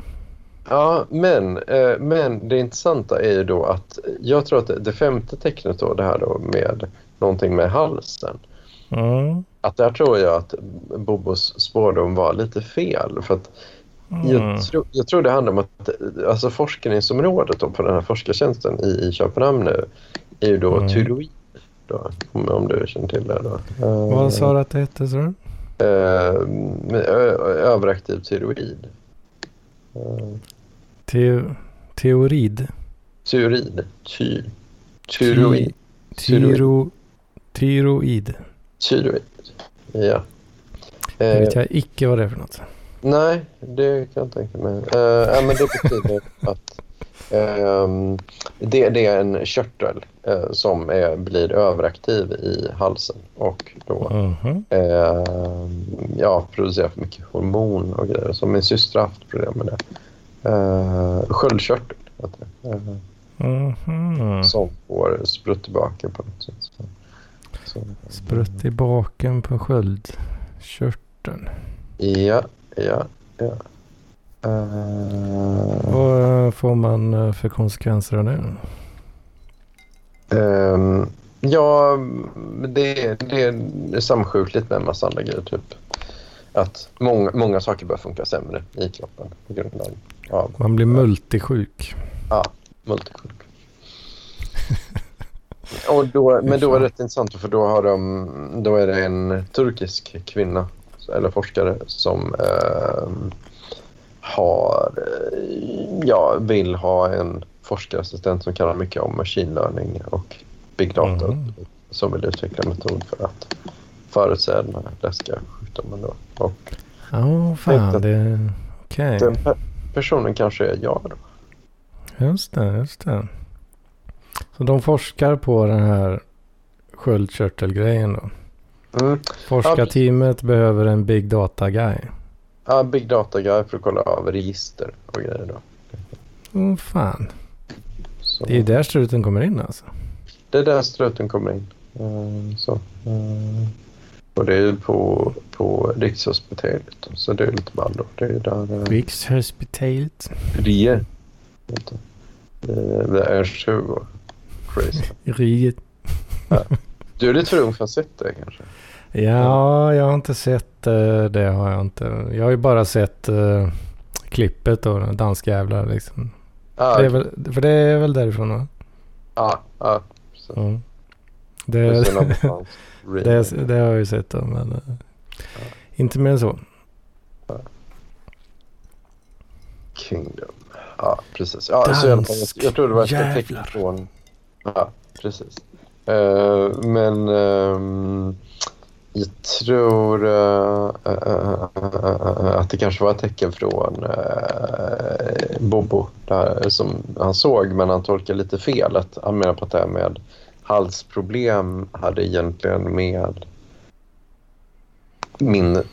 [SPEAKER 2] Ja, men, eh, men det intressanta är ju då att jag tror att det, det femte tecknet då, det här då med någonting med halsen. Mm. Att där tror jag att Bobos spårdom var lite fel. För att mm. jag, tro, jag tror det handlar om att alltså forskningsområdet då på den här forskartjänsten i, i Köpenhamn nu är ju då mm. tyroid. Då, om, om du känner till det. Då.
[SPEAKER 3] Vad sa du att det hette? Så?
[SPEAKER 2] Uh, överaktiv tyroid.
[SPEAKER 3] Uh. Te teorid?
[SPEAKER 2] Tyroid. Ty tyroid.
[SPEAKER 3] Tyro tyroid.
[SPEAKER 2] Tyroid, ja.
[SPEAKER 3] Det vet jag icke vad det är för något.
[SPEAKER 2] Nej, det kan jag tänka mig. Uh, men det betyder (laughs) att det, det, är en körtel uh, som är, blir överaktiv i halsen och då mm -hmm. uh, ja, producerar för mycket hormon och grejer. Så min syster har haft problem med det. Uh, sköldkörtel heter det. Mm -hmm. Som får sprutt i baken på något sätt. Så.
[SPEAKER 3] Så. Sprutt i baken på sköldkörteln.
[SPEAKER 2] Ja, ja, ja.
[SPEAKER 3] Uh... Vad får man eh, för konsekvenser av det?
[SPEAKER 2] Um, ja, det, det är samsjukligt med en massa andra grejer. Typ. Att många, många saker börjar funka sämre i kroppen på grund
[SPEAKER 3] av... Man blir multisjuk.
[SPEAKER 2] Ja, multisjuk. (laughs) Och då, men då är det rätt intressant för då, har de, då är det en turkisk kvinna eller forskare som eh, har, ja, vill ha en forskarassistent som kan mycket om machine learning och big data mm. som vill utveckla en metod för att förutse den här läskiga sjukdomen. Då. Och
[SPEAKER 3] Ja, oh, fan. Det, okay.
[SPEAKER 2] Den pe personen kanske är jag då.
[SPEAKER 3] Just det, just det. Så de forskar på den här sköldkörtelgrejen då? Mm. Forskarteamet ja, behöver en big data guy.
[SPEAKER 2] Ja, big data guy för att kolla av register och grejer då.
[SPEAKER 3] Åh oh, fan. Så. Det är där struten kommer in alltså?
[SPEAKER 2] Det är där struten kommer in. Uh, så. Uh, och det är på, på Rikshospitalet. Så det är lite ball då. Det är där... Uh,
[SPEAKER 3] Rikshospitalet?
[SPEAKER 2] RIE. Det är 20
[SPEAKER 3] crazy. (laughs) Riget.
[SPEAKER 2] Ja. Du är lite för ung för att ha sett det kanske?
[SPEAKER 3] Ja, jag har inte sett uh, det. har Jag inte. Jag har ju bara sett uh, klippet och danskjävlar liksom. Ah, det är väl, för det är väl därifrån va?
[SPEAKER 2] Ja, ja.
[SPEAKER 3] Mm. Det, det, (laughs) det, det, har jag ju sett då, men uh, ja. inte mer än så.
[SPEAKER 2] Kingdom. Ja, precis. Ja, Dansk så jag, jag tror det var ett tecken från Ja, precis. Uh, men uh, jag tror uh, att det kanske var ett tecken från Bobo där, som han såg, men han tolkade lite fel. Att han menar på att det här med halsproblem hade egentligen med min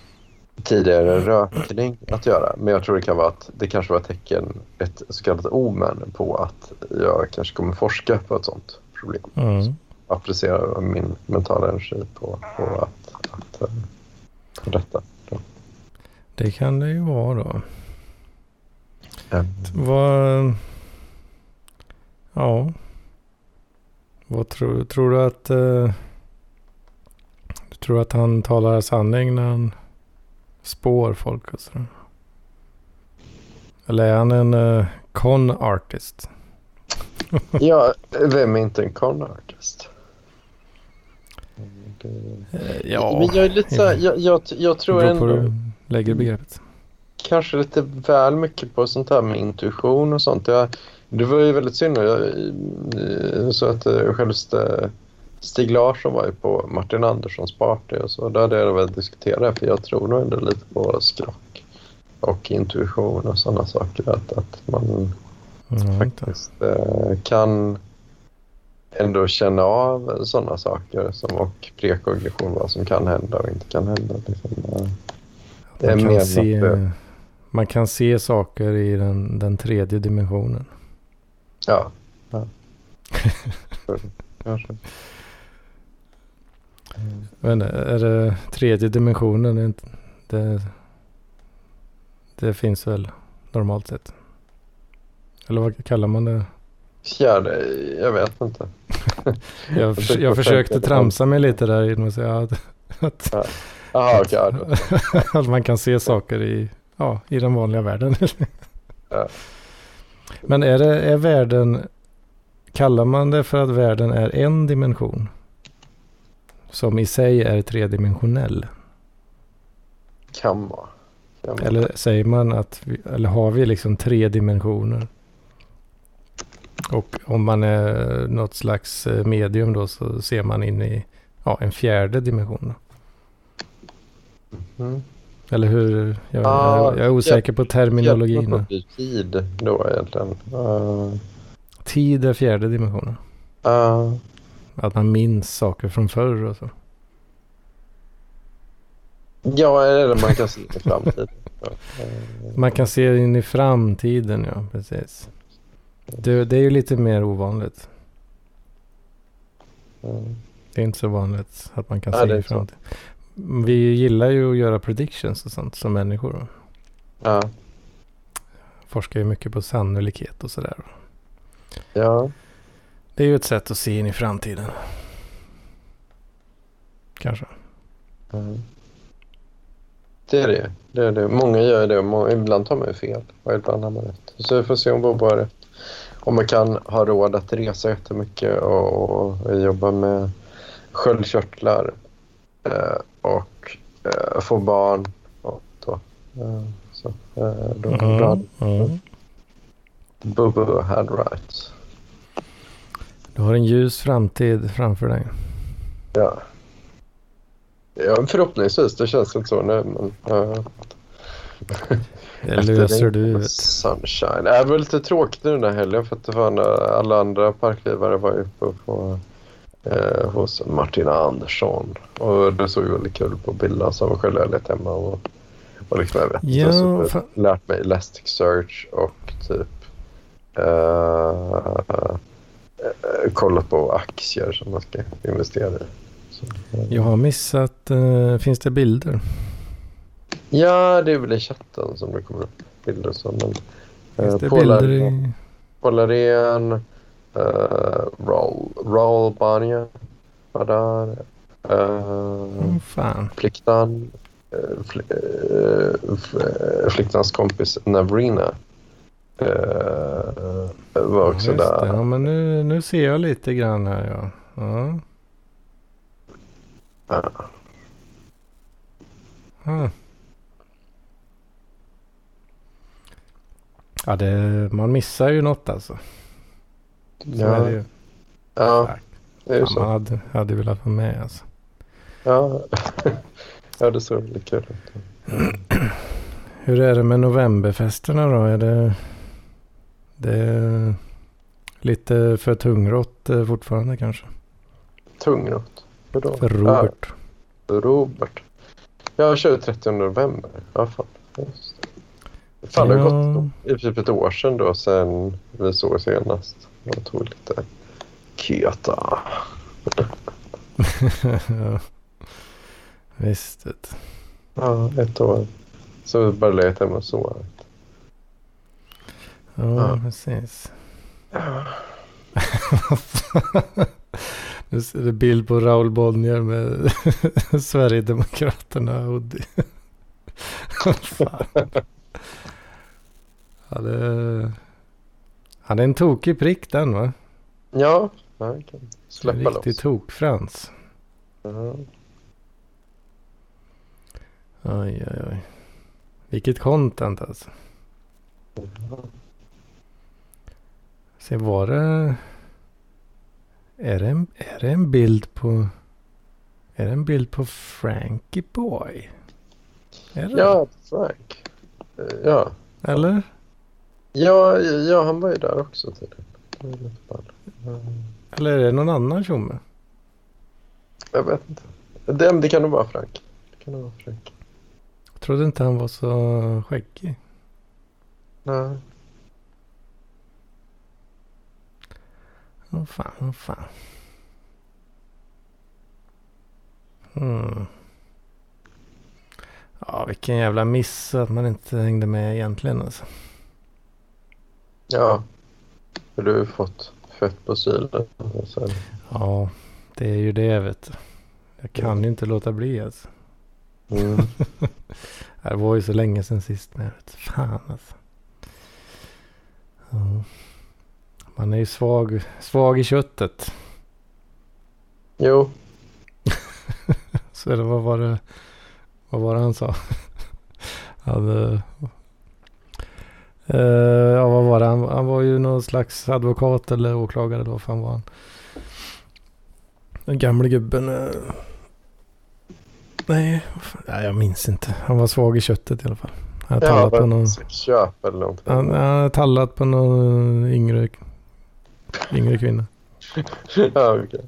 [SPEAKER 2] tidigare rökning att göra. Men jag tror det kan vara att det kanske var ett tecken, ett så kallat omen på att jag kanske kommer forska på ett sånt problem. Mm. Applicera min mentala energi på, på att, att, detta. Då.
[SPEAKER 3] Det kan det ju vara då. Mm. Vad... Ja. Vad tror, tror du att... Uh, du tror att han talar sanning när han spår folk och sådär? Eller är han en uh, con artist?
[SPEAKER 2] ja, vem är inte en con artist?
[SPEAKER 3] Det... Ja,
[SPEAKER 2] Men jag är lite så här, jag, jag, jag tror ändå...
[SPEAKER 3] du lägger begreppet.
[SPEAKER 2] Kanske lite väl mycket på sånt här med intuition och sånt. Jag, det var ju väldigt synd. Jag, så att eh, självaste Stig Larsson var ju på Martin Anderssons party och så. Där hade jag väl diskuterat för jag tror nog ändå lite på skrock. och intuition och sådana saker. Att, att man
[SPEAKER 3] Ja,
[SPEAKER 2] faktiskt eh, kan ändå känna av sådana saker som, och prekognition, vad som kan hända och inte kan hända. Liksom. Eh, Det är
[SPEAKER 3] man, kan se,
[SPEAKER 2] att-
[SPEAKER 3] man kan se saker i den, den tredje dimensionen.
[SPEAKER 2] Ja. ja. (laughs) Kanske.
[SPEAKER 3] Men är det tredje dimensionen? Det, det finns väl normalt sett? Eller vad kallar man det?
[SPEAKER 2] Fjärde, jag vet inte.
[SPEAKER 3] Jag, förs- jag försökte tramsa mig lite där genom att säga att, att,
[SPEAKER 2] Jaha, okej. ja, då. (laughs)
[SPEAKER 3] att man kan se saker i, ja, i den vanliga världen. (laughs) Men är, det, är världen, kallar man det för att världen är en dimension? Som i sig är tredimensionell?
[SPEAKER 2] Kan vara.
[SPEAKER 3] Eller säger man att, vi, eller har vi liksom tre dimensioner? Och om man är något slags eh, medium då så ser man in i ja, en fjärde dimension.
[SPEAKER 2] Mm.
[SPEAKER 3] Eller hur? Jag,
[SPEAKER 2] Ja,
[SPEAKER 3] jag, jag är osäker på terminologin.
[SPEAKER 2] Hjälp mig på tid då egentligen. Uh,
[SPEAKER 3] Tid är fjärde dimensionen.
[SPEAKER 2] uh,
[SPEAKER 3] Att man minns saker från förr och så.
[SPEAKER 2] ja, eller man kan se i framtiden.
[SPEAKER 3] Man kan se in i framtiden, ja precis. Det, det är ju lite mer ovanligt.
[SPEAKER 2] eh,
[SPEAKER 3] Det är inte så vanligt att man kan
[SPEAKER 2] Ja,
[SPEAKER 3] se
[SPEAKER 2] det är
[SPEAKER 3] in i
[SPEAKER 2] så.
[SPEAKER 3] framtiden. Vi gillar ju att göra predictions och sånt som människor.
[SPEAKER 2] Ja,
[SPEAKER 3] Forskar ju mycket på sannolikhet och sådär.
[SPEAKER 2] ja,
[SPEAKER 3] Det är ju ett sätt att se in i framtiden. Kanske.
[SPEAKER 2] eh. Det är det. det, är det. Många gör det och ibland tar man ju fel och ibland har man rätt. Så vi får se om Bobo har rätt. Om man kan ha råd att resa jättemycket och, och jobba med sköldkörtlar eh, och eh, få barn. Och då, eh, så, eh, då, då hade
[SPEAKER 3] Mm.
[SPEAKER 2] Bobo had right.
[SPEAKER 3] Du har en ljus framtid framför dig.
[SPEAKER 2] Ja. ja, förhoppningsvis. Det känns inte så nu. Men,
[SPEAKER 3] Det löser du.
[SPEAKER 2] Sunshine. Det var lite tråkigt nu den här helgen för att det var när alla andra parklivare var uppe på, eh, hos Martina Andersson. Och det såg väldigt kul på bilderna så var själv lite hemma och, och liksom jag vet
[SPEAKER 3] Ja,
[SPEAKER 2] så lärt mig Elasticsearch och typ eh, eh, kollat på aktier som man ska investera i. Så, eh.
[SPEAKER 3] Jag har missat. eh, finns det bilder?
[SPEAKER 2] Ja, det är väl i chatten som det kommer upp bilder. Så, men,
[SPEAKER 3] Finns
[SPEAKER 2] eh,
[SPEAKER 3] det i...
[SPEAKER 2] Paul Arén, eh, Raoul, Raoul Banja var där. Uh,
[SPEAKER 3] Oh.
[SPEAKER 2] Fliktan, eh, fl, eh, eh, Fliktans kompis Navrina eh, var också
[SPEAKER 3] Just det.
[SPEAKER 2] där.
[SPEAKER 3] Ja, men nu, nu ser jag lite grann här ja. Ja.
[SPEAKER 2] Ja.
[SPEAKER 3] Ah. Ja, det, man missar ju något alltså. Så
[SPEAKER 2] Ja.
[SPEAKER 3] är det ju.
[SPEAKER 2] Ja, det är ju
[SPEAKER 3] Fan, man
[SPEAKER 2] så.
[SPEAKER 3] hade, hade velat vara med alltså.
[SPEAKER 2] Ja, (laughs) ja det såg väldigt kul ut. (clears throat)
[SPEAKER 3] Hur är det med novemberfesterna då? Är det, det är lite för tungrott eh, fortfarande kanske?
[SPEAKER 2] Tungrot. Hur då?
[SPEAKER 3] För Robert.
[SPEAKER 2] Ja, Robert. Jag kör 30 november. Ja, fan. Just. Fan, det har
[SPEAKER 3] Ja.
[SPEAKER 2] gått i typ ett år sedan då, sen vi såg senast. Jag tog lite
[SPEAKER 3] ja. (laughs) Visst.
[SPEAKER 2] Ja, ett år. Så vi bara letat hemma och sov.
[SPEAKER 3] Ja,
[SPEAKER 2] Ja.
[SPEAKER 3] precis. (laughs) Nu ser det bild på Raoul Bonnier med (laughs) Sverigedemokraterna hoodie. Fan. Ja, det... Han är en tokig prick den va?
[SPEAKER 2] Ja, jag kan
[SPEAKER 3] En
[SPEAKER 2] släppa
[SPEAKER 3] riktig
[SPEAKER 2] loss.
[SPEAKER 3] tokfrans.
[SPEAKER 2] Ja.
[SPEAKER 3] Oj, oj, oj. Vilket content alltså. Se var det... Är det, en, är det en bild på... Är det en bild på Frankie Boy? Är det?
[SPEAKER 2] ja, Frank. Ja.
[SPEAKER 3] Eller?
[SPEAKER 2] Ja, ja, han var ju där också tydligen.
[SPEAKER 3] Eller är det någon annan tjomme?
[SPEAKER 2] Jag vet inte. Det, det kan nog vara Frank. Det kan nog vara Frank.
[SPEAKER 3] Jag trodde inte han var så skäggig.
[SPEAKER 2] Nej.
[SPEAKER 3] Åh fan, åh fan. Hmm. Ja, vilken jävla miss att man inte hängde med egentligen alltså.
[SPEAKER 2] Ja. För du har fått fett på sylen.
[SPEAKER 3] Ja, det är ju det vet du. Jag kan ju inte låta bli alltså.
[SPEAKER 2] Mm. (laughs)
[SPEAKER 3] Det var ju så länge sedan sist. Jag vet fan alltså. Ja. Man är ju svag, svag i köttet.
[SPEAKER 2] Jo. (laughs)
[SPEAKER 3] Så eller vad var det, vad var det han sa? (laughs) Han, eh, eh, ja, vad var det? Han, han var ju någon slags advokat eller åklagare eller vad fan var han? Den gamle gubben. eh, nej, nej, jag minns inte. Han var svag i köttet i alla fall. Han hade
[SPEAKER 2] Ja,
[SPEAKER 3] tallat på någon,
[SPEAKER 2] sexköp eller någonting.
[SPEAKER 3] han, han hade tallat på någon yngre, yngre kvinna. (laughs)
[SPEAKER 2] ja, okej.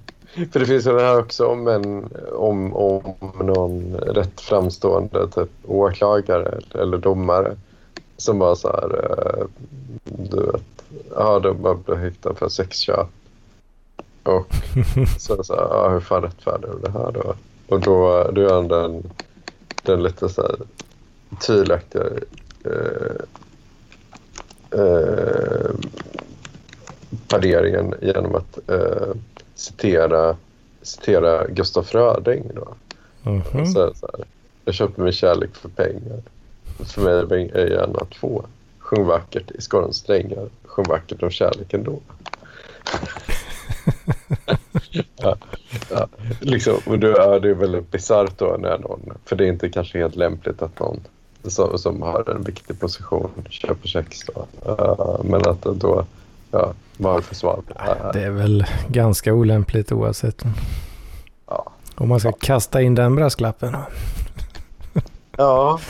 [SPEAKER 2] För det finns ju det här också om, en, om, om någon rätt framstående typ, åklagare eller domare som var så här, eh, du vet, ja, de bara blev häktade för sexköp. Och (laughs) så, så här, ja, hur fan rättfärdigar du det här då? Och då, då gör han den, den lite så här tvivelaktiga eh, eh, pareringen genom att eh, citera, citera Gustaf Fröding. Då.
[SPEAKER 3] Mhm.
[SPEAKER 2] Så, så här, jag köpte min kärlek för pengar. För mig är en av två. Sjung vackert i skorrens strängar. Sjung vackert om kärleken då. (laughs) ja, ja, liksom, och då, ja, det är väldigt bisarrt då när någon, för det är inte kanske helt lämpligt att någon som, som har en viktig position köper sex då. Uh, men att då, ja, vad har du för svar på det här?
[SPEAKER 3] Det är väl ganska olämpligt oavsett.
[SPEAKER 2] Ja.
[SPEAKER 3] Om man ska kasta in den brasklappen.
[SPEAKER 2] Ja, (laughs)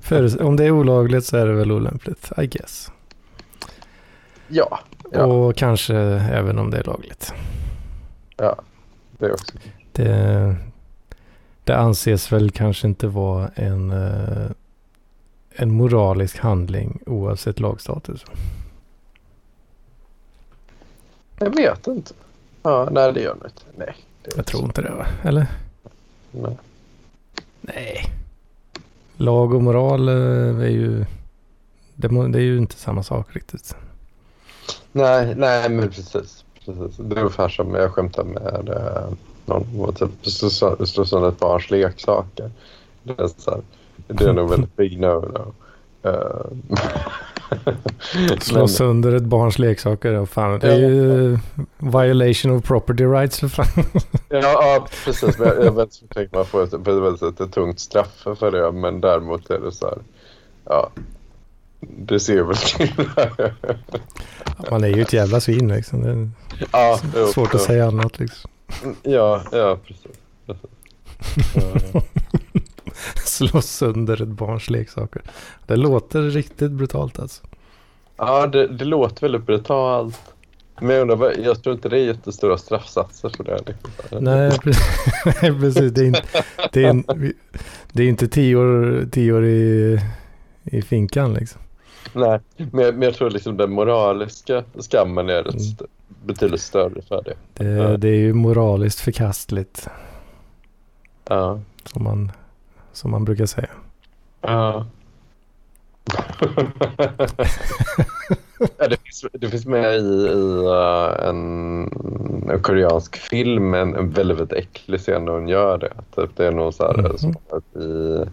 [SPEAKER 3] För om det är olagligt så är det väl olämpligt, I guess.
[SPEAKER 2] ja, ja,
[SPEAKER 3] Och kanske även om det är lagligt.
[SPEAKER 2] ja. Det också.
[SPEAKER 3] Det, det anses väl kanske inte vara en, eh, en moralisk handling oavsett lagstatus.
[SPEAKER 2] Jag vet inte. Ja, nej, det gör det inte. Nej.
[SPEAKER 3] Jag tror inte det va? Eller?
[SPEAKER 2] Nej.
[SPEAKER 3] Nej. Lag och moral eh, är ju... Det, är ju inte samma sak riktigt.
[SPEAKER 2] Nej, nej, men precis. precis. Det är ungefär som jag skämtar med eh, någon och typ slå sö- slå sönder ett barns leksaker. Det är, så här, det är nog väldigt big no-no. Uh,
[SPEAKER 3] Slå sönder ett barns leksaker. Och fan, det är ju violation of property rights för (laughs) fan.
[SPEAKER 2] ja, ja, precis. Jag, jag vet inte tänker man får ett, ett, ett, ett tungt straff för det. Men däremot är det så här. Ja, det ser väl (laughs) till.
[SPEAKER 3] Man är ju ett jävla svin liksom. Det är
[SPEAKER 2] ja, jo,
[SPEAKER 3] svårt
[SPEAKER 2] jo.
[SPEAKER 3] att säga annat liksom.
[SPEAKER 2] Ja, ja, precis. precis. (laughs) (laughs)
[SPEAKER 3] Slå sönder ett barns leksaker. Det låter riktigt brutalt alltså.
[SPEAKER 2] Ja, det, det låter väldigt brutalt. Men jag undrar, jag tror inte det är jättestora straffsatser för det. Liksom.
[SPEAKER 3] Nej, (laughs) precis. Det är inte, det är, en- det är inte tio år, tio år i, i finkan liksom.
[SPEAKER 2] Nej, men, jag- men jag tror liksom den moraliska skammen är rätt
[SPEAKER 3] Mm.
[SPEAKER 2] betydligt större för det.
[SPEAKER 3] Det, det är ju moraliskt förkastligt.
[SPEAKER 2] Ja.
[SPEAKER 3] Som man, som man brukar säga.
[SPEAKER 2] Ja. (laughs) ja, det, finns, det finns med i, i uh, en, en koreansk film en, en väldigt, väldigt äcklig scen när hon gör det. Typ, det är någon så här,
[SPEAKER 3] Mhm.
[SPEAKER 2] som att i,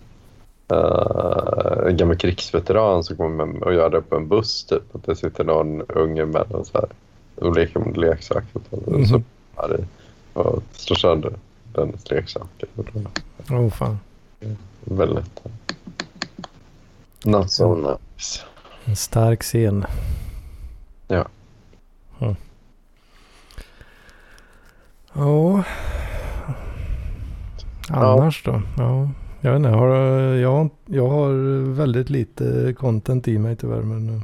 [SPEAKER 2] uh, en gammal krigsveteran som kommer och gör det på en buss. Typ. Att det sitter någon unge med en så här, och leker med leksaker. Och så är det, och slår sönder dennes leksaker. Och
[SPEAKER 3] Åh oh, fan.
[SPEAKER 2] Väldigt... Not so nice.
[SPEAKER 3] En stark scen.
[SPEAKER 2] Ja.
[SPEAKER 3] Mm. Ja. Annars då? Ja. Jag vet inte, har, jag, jag har väldigt lite content i mig tyvärr. Men...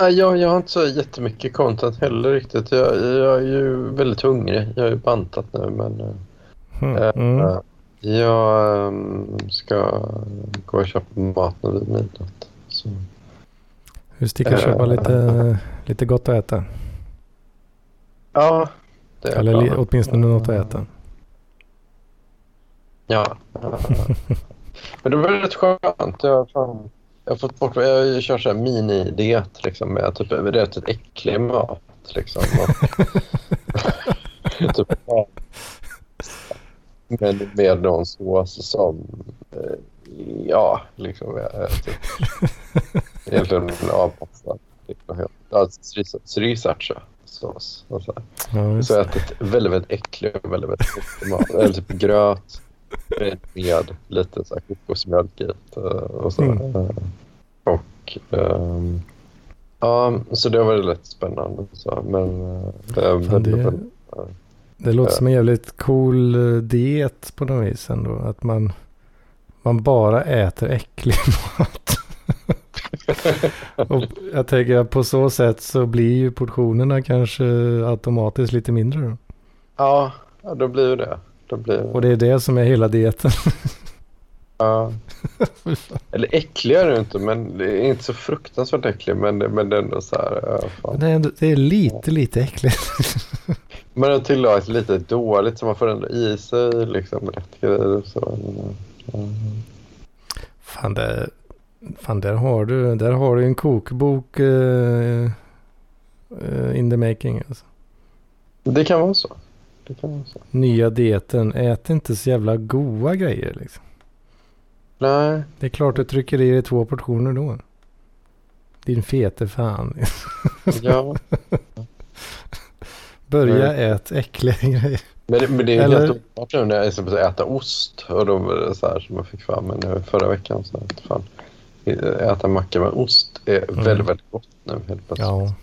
[SPEAKER 2] Nej, jag, jag har inte så jättemycket content heller riktigt. Jag, jag är ju väldigt hungrig. Jag har ju bantat nu men
[SPEAKER 3] Mm.
[SPEAKER 2] eh,
[SPEAKER 3] Mm.
[SPEAKER 2] Eh, jag ehm, ska gå och köpa mat nu vid midnatt. Så.
[SPEAKER 3] Vi sticker och köpa lite, lite gott att äta.
[SPEAKER 2] Ja, det är
[SPEAKER 3] Eller
[SPEAKER 2] bra.
[SPEAKER 3] åtminstone något att äta.
[SPEAKER 2] Ja. ja. Men det var rätt skönt. Jag fan, jag har fått bort... Jag kör så här mini-diet liksom, med typ rätt äcklig mat. Liksom. Och, (laughs) (laughs) typ, ja. Men med någon sås som... eh, Ja, liksom... Typ, (laughs) egentligen avpassad. Ja, sriracha- Sriracha-sås. och så.
[SPEAKER 3] Ja,
[SPEAKER 2] Så jag
[SPEAKER 3] det.
[SPEAKER 2] ätit väldigt, väldigt äcklig och väldigt, väldigt äcklig mat. Eller typ gröt med lite så här kokosmjölk i. eh, Och, så.
[SPEAKER 3] Mm.
[SPEAKER 2] Och ehm, ja, så det var väldigt spännande. Så. Men eh, det
[SPEAKER 3] Fan, det,
[SPEAKER 2] väldigt,
[SPEAKER 3] det låter som en jävligt cool eh, diet på något vis ändå. Att man, man bara äter äcklig (laughs) mat. Och jag tänker att på så sätt så blir ju portionerna kanske automatiskt lite mindre. Då.
[SPEAKER 2] ja, ja, då blir det. Då blir
[SPEAKER 3] Och det är det som är hela dieten. (laughs)
[SPEAKER 2] ja. (laughs) Eller äcklig är det inte, men det är inte så fruktansvärt äcklig. Men, men det är ändå så här... Ja,
[SPEAKER 3] det, är, ändå- det är lite, lite äckligt.
[SPEAKER 2] Man har tillagat lite dåligt så man får ändå i sig liksom rätt grejer. Så. Mm.
[SPEAKER 3] Fan, det, fan där, har du, där har du en kokbok eh, eh, in the making. Alltså.
[SPEAKER 2] Det kan vara så. Det kan vara så.
[SPEAKER 3] Nya dieten, ät inte så jävla goda grejer. Liksom.
[SPEAKER 2] Nej,
[SPEAKER 3] Det är klart du trycker i dig två portioner då. Din fete fan.
[SPEAKER 2] ja.
[SPEAKER 3] Börja ät äckliga grejer.
[SPEAKER 2] Men det, men det är
[SPEAKER 3] Eller-
[SPEAKER 2] helt oklart nu när jag börja äta ost. Och då var det så här som jag fick fram mig nu förra veckan. Så att fan, äta macka med ost är
[SPEAKER 3] Mm.
[SPEAKER 2] väldigt, väldigt gott nu helt plötsligt.
[SPEAKER 3] Ja,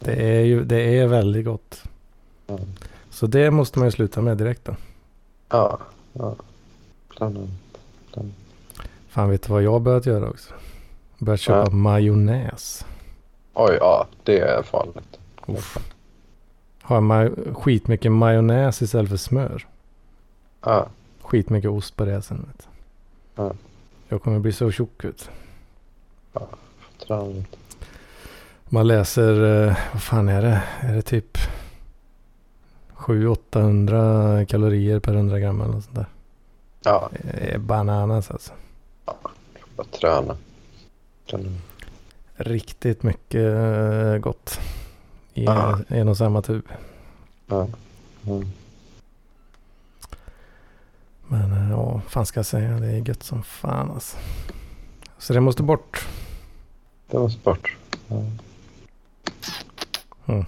[SPEAKER 3] det är ju det är väldigt gott.
[SPEAKER 2] Ja.
[SPEAKER 3] Så det måste man ju sluta med direkt då.
[SPEAKER 2] Ja, ja. Planen.
[SPEAKER 3] Fan vet du vad jag har börjat göra också? Börjat köpa
[SPEAKER 2] Ja.
[SPEAKER 3] majonnäs.
[SPEAKER 2] Oj, ja, det är farligt.
[SPEAKER 3] Uff. Har ma- skitmycket majonnäs istället för smör.
[SPEAKER 2] Ja,
[SPEAKER 3] Skitmycket ost på det sen. Vet.
[SPEAKER 2] Ja.
[SPEAKER 3] Jag kommer bli så tjock ut.
[SPEAKER 2] träna lite.
[SPEAKER 3] Man läser, eh, vad fan är det? Är det typ 700-800 kalorier per 100 gram eller något sånt där.
[SPEAKER 2] Ja,
[SPEAKER 3] Det är bananas alltså.
[SPEAKER 2] Bara träna. träna.
[SPEAKER 3] Riktigt mycket eh, gott. I
[SPEAKER 2] Ja.
[SPEAKER 3] en och samma tub.
[SPEAKER 2] Ja. Mm.
[SPEAKER 3] Men eh, ja, fan ska jag säga? Det är gött som fan alltså. Så det måste bort.
[SPEAKER 2] Det var sport. Ja.
[SPEAKER 3] Mm.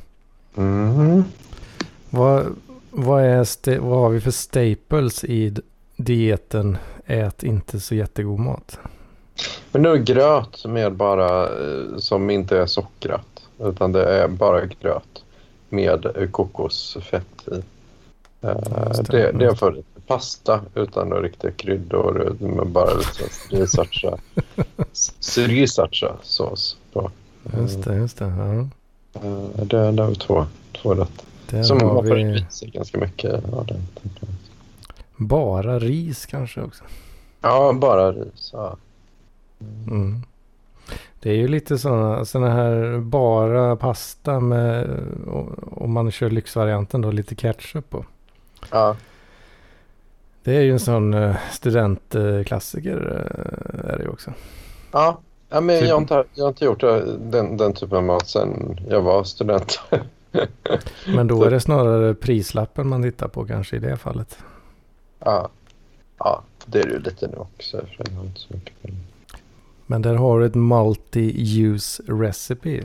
[SPEAKER 2] Mm.
[SPEAKER 3] Vad, vad, är vad har vi för staples i dieten? Ät inte så jättegod mat.
[SPEAKER 2] Men nu är gröt med bara, eh, som inte är sockrat. Utan det är bara gröt med eh, kokosfett i. Eh,
[SPEAKER 3] det.
[SPEAKER 2] det, det är för pasta utan några riktiga kryddor. Men bara lite sriracha. (laughs) Sriracha sås på.
[SPEAKER 3] Just det, just det. Ja.
[SPEAKER 2] Det, det var två, två rätt. Som
[SPEAKER 3] har vi
[SPEAKER 2] ganska mycket av det.
[SPEAKER 3] Bara ris kanske också.
[SPEAKER 2] Ja, bara ris. Ja.
[SPEAKER 3] Mm. Det är ju lite sådana såna här bara pasta med, och- om man kör lyxvarianten då, lite ketchup på.
[SPEAKER 2] Ja.
[SPEAKER 3] Det är ju en sån eh, studentklassiker eh, är det ju också.
[SPEAKER 2] Ja, ja men
[SPEAKER 3] Typ-
[SPEAKER 2] jag, har inte, jag har inte gjort den, den typen av mat sen jag var student.
[SPEAKER 3] Men då (laughs) är det snarare prislappen man tittar på kanske i det fallet.
[SPEAKER 2] Ja. ja, det är det ju lite nu också. Jag har inte så mycket.
[SPEAKER 3] Men där har du ett multi-use recipe.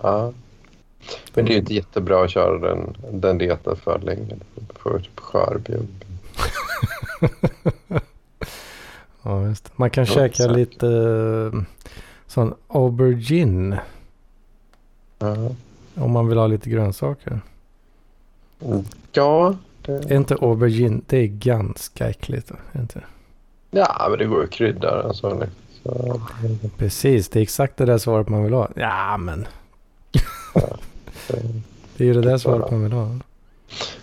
[SPEAKER 2] Ja. Men det är ju inte jättebra att köra den, den dieten för länge. Du får typ skörbjugg. (laughs)
[SPEAKER 3] Ja, just det. Man kan
[SPEAKER 2] Ja,
[SPEAKER 3] käka
[SPEAKER 2] säkert.
[SPEAKER 3] lite eh, sån aubergine
[SPEAKER 2] Ja.
[SPEAKER 3] om man vill ha lite grönsaker.
[SPEAKER 2] ja, det...
[SPEAKER 3] Är inte aubergine, det är ganska äckligt. inte?
[SPEAKER 2] Ja, men det går ju krydda den. Så.
[SPEAKER 3] Precis, det är exakt det där svaret man vill ha. Ja, men. (laughs) det är ju det där svaret man vill ha.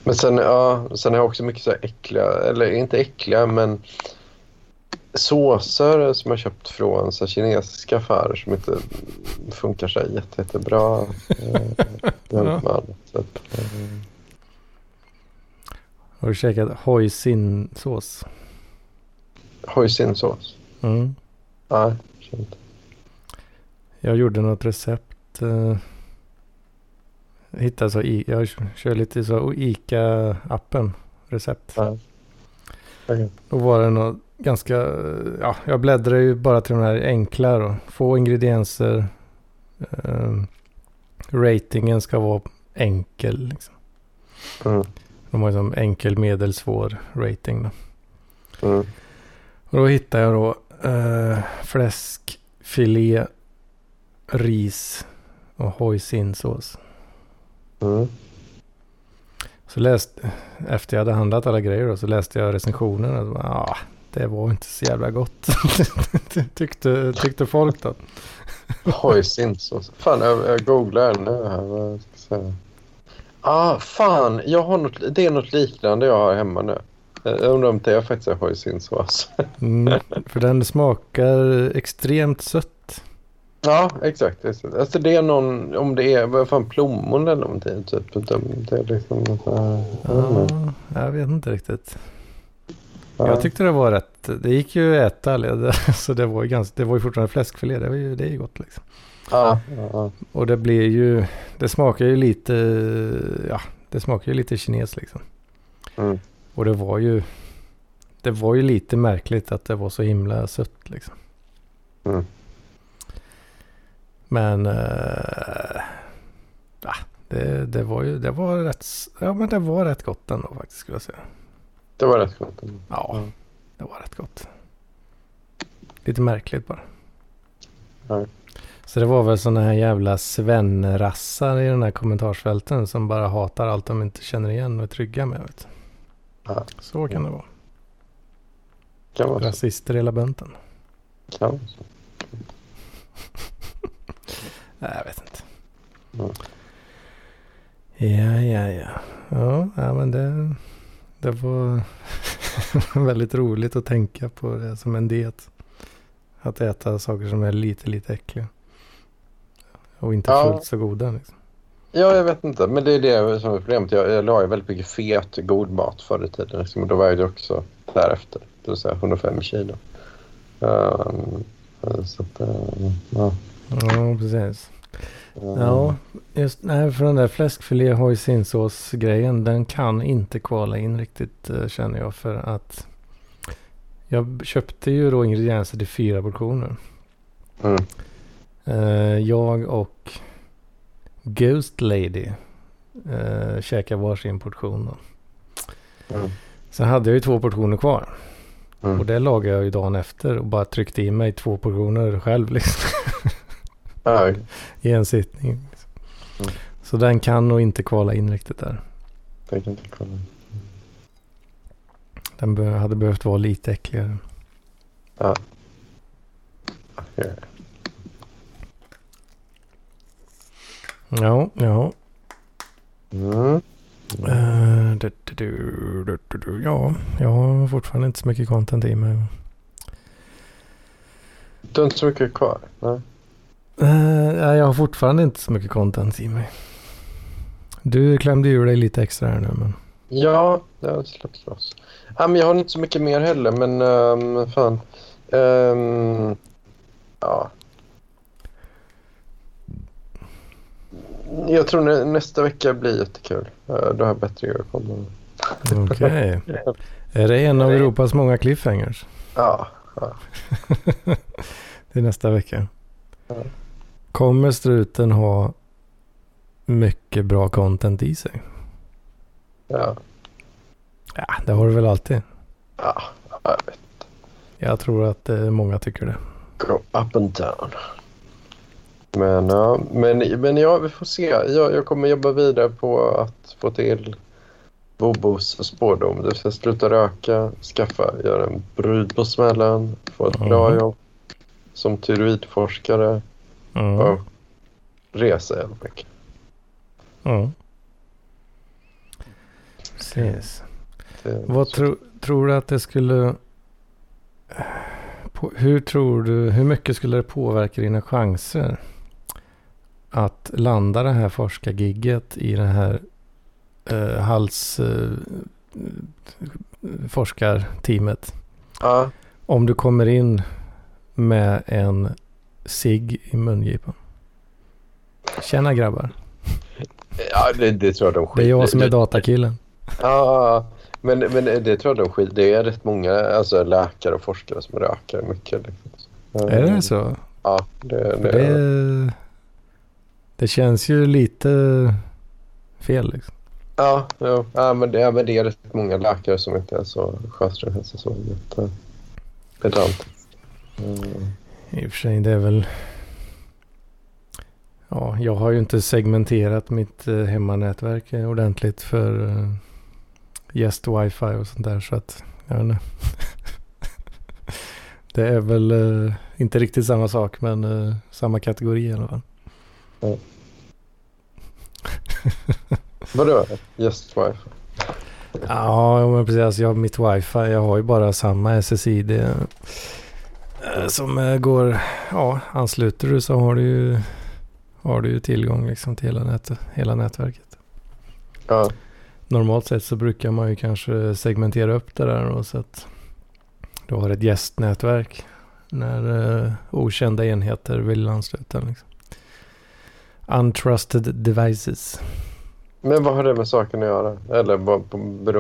[SPEAKER 2] Men sen, ja, sen har jag också mycket så här äckliga, eller inte äckliga, men såser som jag köpt från så kinesiska affärer som inte funkar så jätte, jättebra. Eh, (laughs)
[SPEAKER 3] Ja.
[SPEAKER 2] eh,
[SPEAKER 3] Har du käkat hoisin-sås?
[SPEAKER 2] Hoisinsås?
[SPEAKER 3] Mm.
[SPEAKER 2] Nej, inte.
[SPEAKER 3] Jag gjorde något recept. Eh, hittade så i, jag kör lite så Ica-appen. Recept.
[SPEAKER 2] Ja. Okej.
[SPEAKER 3] Då var det något ganska, ja, jag bläddrar ju bara till de här enkla då. Få ingredienser. Eh, ratingen ska vara enkel. Liksom.
[SPEAKER 2] Mm.
[SPEAKER 3] De har ju som enkel, medel, svår rating då.
[SPEAKER 2] Mm.
[SPEAKER 3] Och då hittade jag då eh, fläsk, filé, ris och hoisinsås.
[SPEAKER 2] Mm.
[SPEAKER 3] Så läste, efter jag hade handlat alla grejer då, så läste jag recensionerna. Ah, det var inte så jävla gott. (laughs) tyckte, tyckte folk då.
[SPEAKER 2] Hoisinsås. Fan, jag, jag googlar nu här. Vad ska jag säga? Ah, fan. Jag har något, det är något liknande jag har hemma nu. Jag undrar om det är faktiskt är hoisinsås. (laughs)
[SPEAKER 3] Mm, för den smakar extremt sött.
[SPEAKER 2] Ja, exakt. exakt. Alltså det är någon, om det är, vad fan, plommon eller någonting typ. Det är liksom, uh,
[SPEAKER 3] Ja, jag vet inte riktigt. Jag tyckte det var rätt. Det gick ju att äta. (laughs) Så det var ju, ganska, det var ju fortfarande fläskfilé. Det, var ju, det är ju gott liksom.
[SPEAKER 2] Ja, ja,
[SPEAKER 3] Och det blir ju, det smakar ju lite, ja, det smakar ju lite kines liksom.
[SPEAKER 2] Mm.
[SPEAKER 3] Och det var ju, det var ju lite märkligt att det var så himla sött liksom.
[SPEAKER 2] Mm.
[SPEAKER 3] Men, ja, det, det var ju, det var rätt, ja men det var rätt gott ändå faktiskt skulle jag säga.
[SPEAKER 2] Det var rätt gott.
[SPEAKER 3] Ja,
[SPEAKER 2] Mm.
[SPEAKER 3] det var rätt gott. Lite märkligt bara.
[SPEAKER 2] Ja.
[SPEAKER 3] Så det var väl sådana här jävla svennrassar i den här kommentarsfälten som bara hatar allt de inte känner igen och är trygga med. Vet.
[SPEAKER 2] Ja.
[SPEAKER 3] Så kan det vara.
[SPEAKER 2] Kan vara.
[SPEAKER 3] Rasister hela bunten.
[SPEAKER 2] Kan vara så. (laughs)
[SPEAKER 3] Nej, jag vet inte.
[SPEAKER 2] Mm.
[SPEAKER 3] Ja, ja, ja. Ja, ja men det, det var (laughs) väldigt roligt att tänka på det som en diet. Att äta saker som är lite, lite äckliga. Och inte
[SPEAKER 2] Ja.
[SPEAKER 3] fullt så goda. Liksom.
[SPEAKER 2] Ja, jag vet inte. Men det är det som är problemet. Jag, jag la ju väldigt mycket fet, god mat förr i tiden. Liksom, och då var jag ju också därefter. Det vill säga 105 kilo. Um, så att, uh, ja.
[SPEAKER 3] Ja, precis.
[SPEAKER 2] Uh,
[SPEAKER 3] Ja, just nej, för den där fläskfilé hoisinsås grejen den kan inte kvala in riktigt eh, känner jag för att jag köpte ju då ingredienser till fyra portioner.
[SPEAKER 2] Mm.
[SPEAKER 3] Eh, jag och Ghost Lady eh, käkade varsin portion.
[SPEAKER 2] Mm.
[SPEAKER 3] Sen hade jag ju två portioner kvar.
[SPEAKER 2] Mm.
[SPEAKER 3] Och det lagade jag ju dagen efter och bara tryckte i mig två portioner själv liksom, (laughs) i en sittning.
[SPEAKER 2] Mm.
[SPEAKER 3] Så den kan nog inte kvala in riktigt där.
[SPEAKER 2] jag kan inte kolla.
[SPEAKER 3] Den be- hade behövt vara lite äckligare.
[SPEAKER 2] Ja.
[SPEAKER 3] Ja, ja.
[SPEAKER 2] Mm.
[SPEAKER 3] Eh, du, du, du. Ja, jag har fortfarande inte så mycket content i mig.
[SPEAKER 2] Du har inte så mycket kvar? Nej.
[SPEAKER 3] Nej, jag har fortfarande inte så mycket content i mig. Du klämde ur dig lite extra här nu. Men...
[SPEAKER 2] Ja, det har släppts loss. Ja, men jag har inte så mycket mer heller, men um, fan. Ehm, ja. Jag tror nä nästa vecka blir jättekul. Uh, då har jag bättre grejer med.
[SPEAKER 3] Okej. (laughs) Är det en av Europas många cliffhangers?
[SPEAKER 2] Ja, (laughs)
[SPEAKER 3] Till nästa vecka.
[SPEAKER 2] Ja.
[SPEAKER 3] Kommer struten ha mycket bra content i sig?
[SPEAKER 2] ja,
[SPEAKER 3] Ja, det har du väl alltid.
[SPEAKER 2] ja. Jag vet.
[SPEAKER 3] Jag tror att eh, många tycker det.
[SPEAKER 2] Go up and down. Men, ja, men, men ja, vi får se. Jag, jag kommer jobba vidare på att få till Bobos spårdom. Det vill säga sluta röka, skaffa, göra en brud på smällen, få ett bra
[SPEAKER 3] Mhm.
[SPEAKER 2] jobb som tyroidforskare
[SPEAKER 3] Mm.
[SPEAKER 2] och resa helt enkelt.
[SPEAKER 3] Mm. Precis.
[SPEAKER 2] Det-
[SPEAKER 3] Vad tro, tror du att det skulle... På, hur tror du, hur mycket skulle det påverka dina chanser att landa det här forskargigget i det här eh, hals eh, forskarteamet?
[SPEAKER 2] Ja,
[SPEAKER 3] Om du kommer in med en sig i mungipan. Tjena grabbar.
[SPEAKER 2] ja det, det tror jag de
[SPEAKER 3] Det
[SPEAKER 2] skiter
[SPEAKER 3] är jag som är
[SPEAKER 2] det-
[SPEAKER 3] datakillen.
[SPEAKER 2] Ja, men, men det tror jag de skiter Det är rätt många alltså, läkare och forskare som röker mycket. Liksom.
[SPEAKER 3] Är det så?
[SPEAKER 2] Ja, det, det,
[SPEAKER 3] det, det känns ju lite fel liksom.
[SPEAKER 2] Ja, jo. ja, men det, ja, men det är rätt många läkare som inte är så sköter hälsa så jätte pedantiskt. Mm.
[SPEAKER 3] I och för sig det är väl... Ja, jag har ju inte segmenterat mitt eh, hemmanätverk ordentligt för eh, gäst wifi och sånt där så att jag vet inte. (laughs) Det är väl eh, inte riktigt samma sak men eh, samma kategori i alla fall.
[SPEAKER 2] Vadå? Just wifi?
[SPEAKER 3] Ja, men precis. Alltså, jag har mitt wifi. Jag har ju bara samma SSID. eh, Som eh, går... Ja, ansluter du så har du ju, har du ju tillgång liksom till hela, nät, hela nätverket.
[SPEAKER 2] Ja,
[SPEAKER 3] Normalt sett så brukar man ju kanske segmentera upp det där och så att du har ett gästnätverk när eh, okända enheter vill ansluta. Liksom. Untrusted devices.
[SPEAKER 2] men vad har det med saken att göra? Eller bara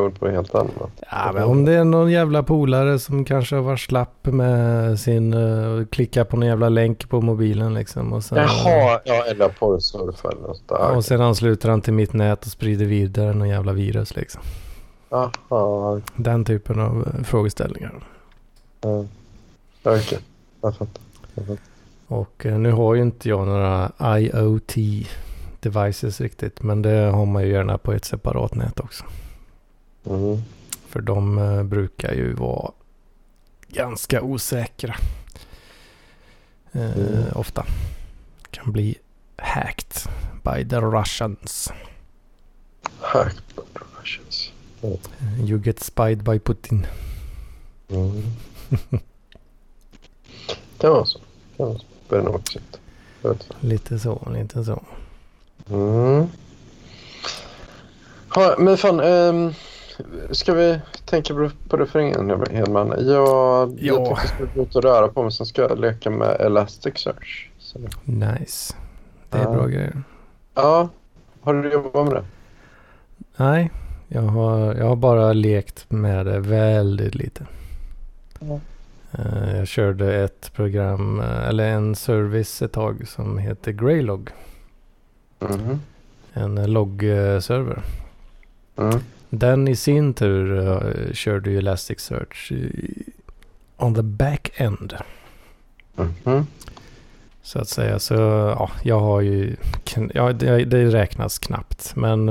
[SPEAKER 2] på, helt annat?
[SPEAKER 3] Ja, men om det är någon jävla polare som kanske har varit slapp med sin... Uh, klicka på någon jävla länk på mobilen liksom. Och sen,
[SPEAKER 2] Jaha, ja, eller porrsurfa eller något där.
[SPEAKER 3] Och sen ansluter han till mitt nät och sprider vidare någon jävla virus liksom.
[SPEAKER 2] Jaha,
[SPEAKER 3] Den typen av eh, frågeställningar.
[SPEAKER 2] ja. okej. Jag fattar. Jag fattar.
[SPEAKER 3] Och eh, nu har ju inte jag några IoT devices riktigt. Men det har man ju gärna på ett separat nät också.
[SPEAKER 2] Mm.
[SPEAKER 3] För de eh, brukar ju vara ganska osäkra. Eh,
[SPEAKER 2] Mm.
[SPEAKER 3] Ofta. Kan bli hacked by the Russians.
[SPEAKER 2] Hack by the Russians.
[SPEAKER 3] You get spied by Putin.
[SPEAKER 2] Mm. (laughs) kan vara så. Kan vara så. Det. Jag vet inte.
[SPEAKER 3] Lite så, lite så.
[SPEAKER 2] Mm. Ha, men fan, ehm, ska vi tänka på- på refrängen Hedman? Jag, jag
[SPEAKER 3] Ja.
[SPEAKER 2] tänkte jag skulle gå ut och röra på mig, sen ska jag leka med Elasticsearch. Så.
[SPEAKER 3] Nice. Det är
[SPEAKER 2] Ja.
[SPEAKER 3] bra grejer.
[SPEAKER 2] Ja, har du jobbat med det?
[SPEAKER 3] Nej, jag har, jag har bara lekt med det väldigt lite.
[SPEAKER 2] Ja.
[SPEAKER 3] Eh, Jag körde ett program, eh, eller en service ett tag som heter Greylog.
[SPEAKER 2] Mhm.
[SPEAKER 3] En eh, loggserver.
[SPEAKER 2] Mm.
[SPEAKER 3] Den i sin tur körde ju Elasticsearch i, on the back end.
[SPEAKER 2] Mhm.
[SPEAKER 3] Så att säga. Så ja, jag har ju... Ja, det, det räknas knappt. Men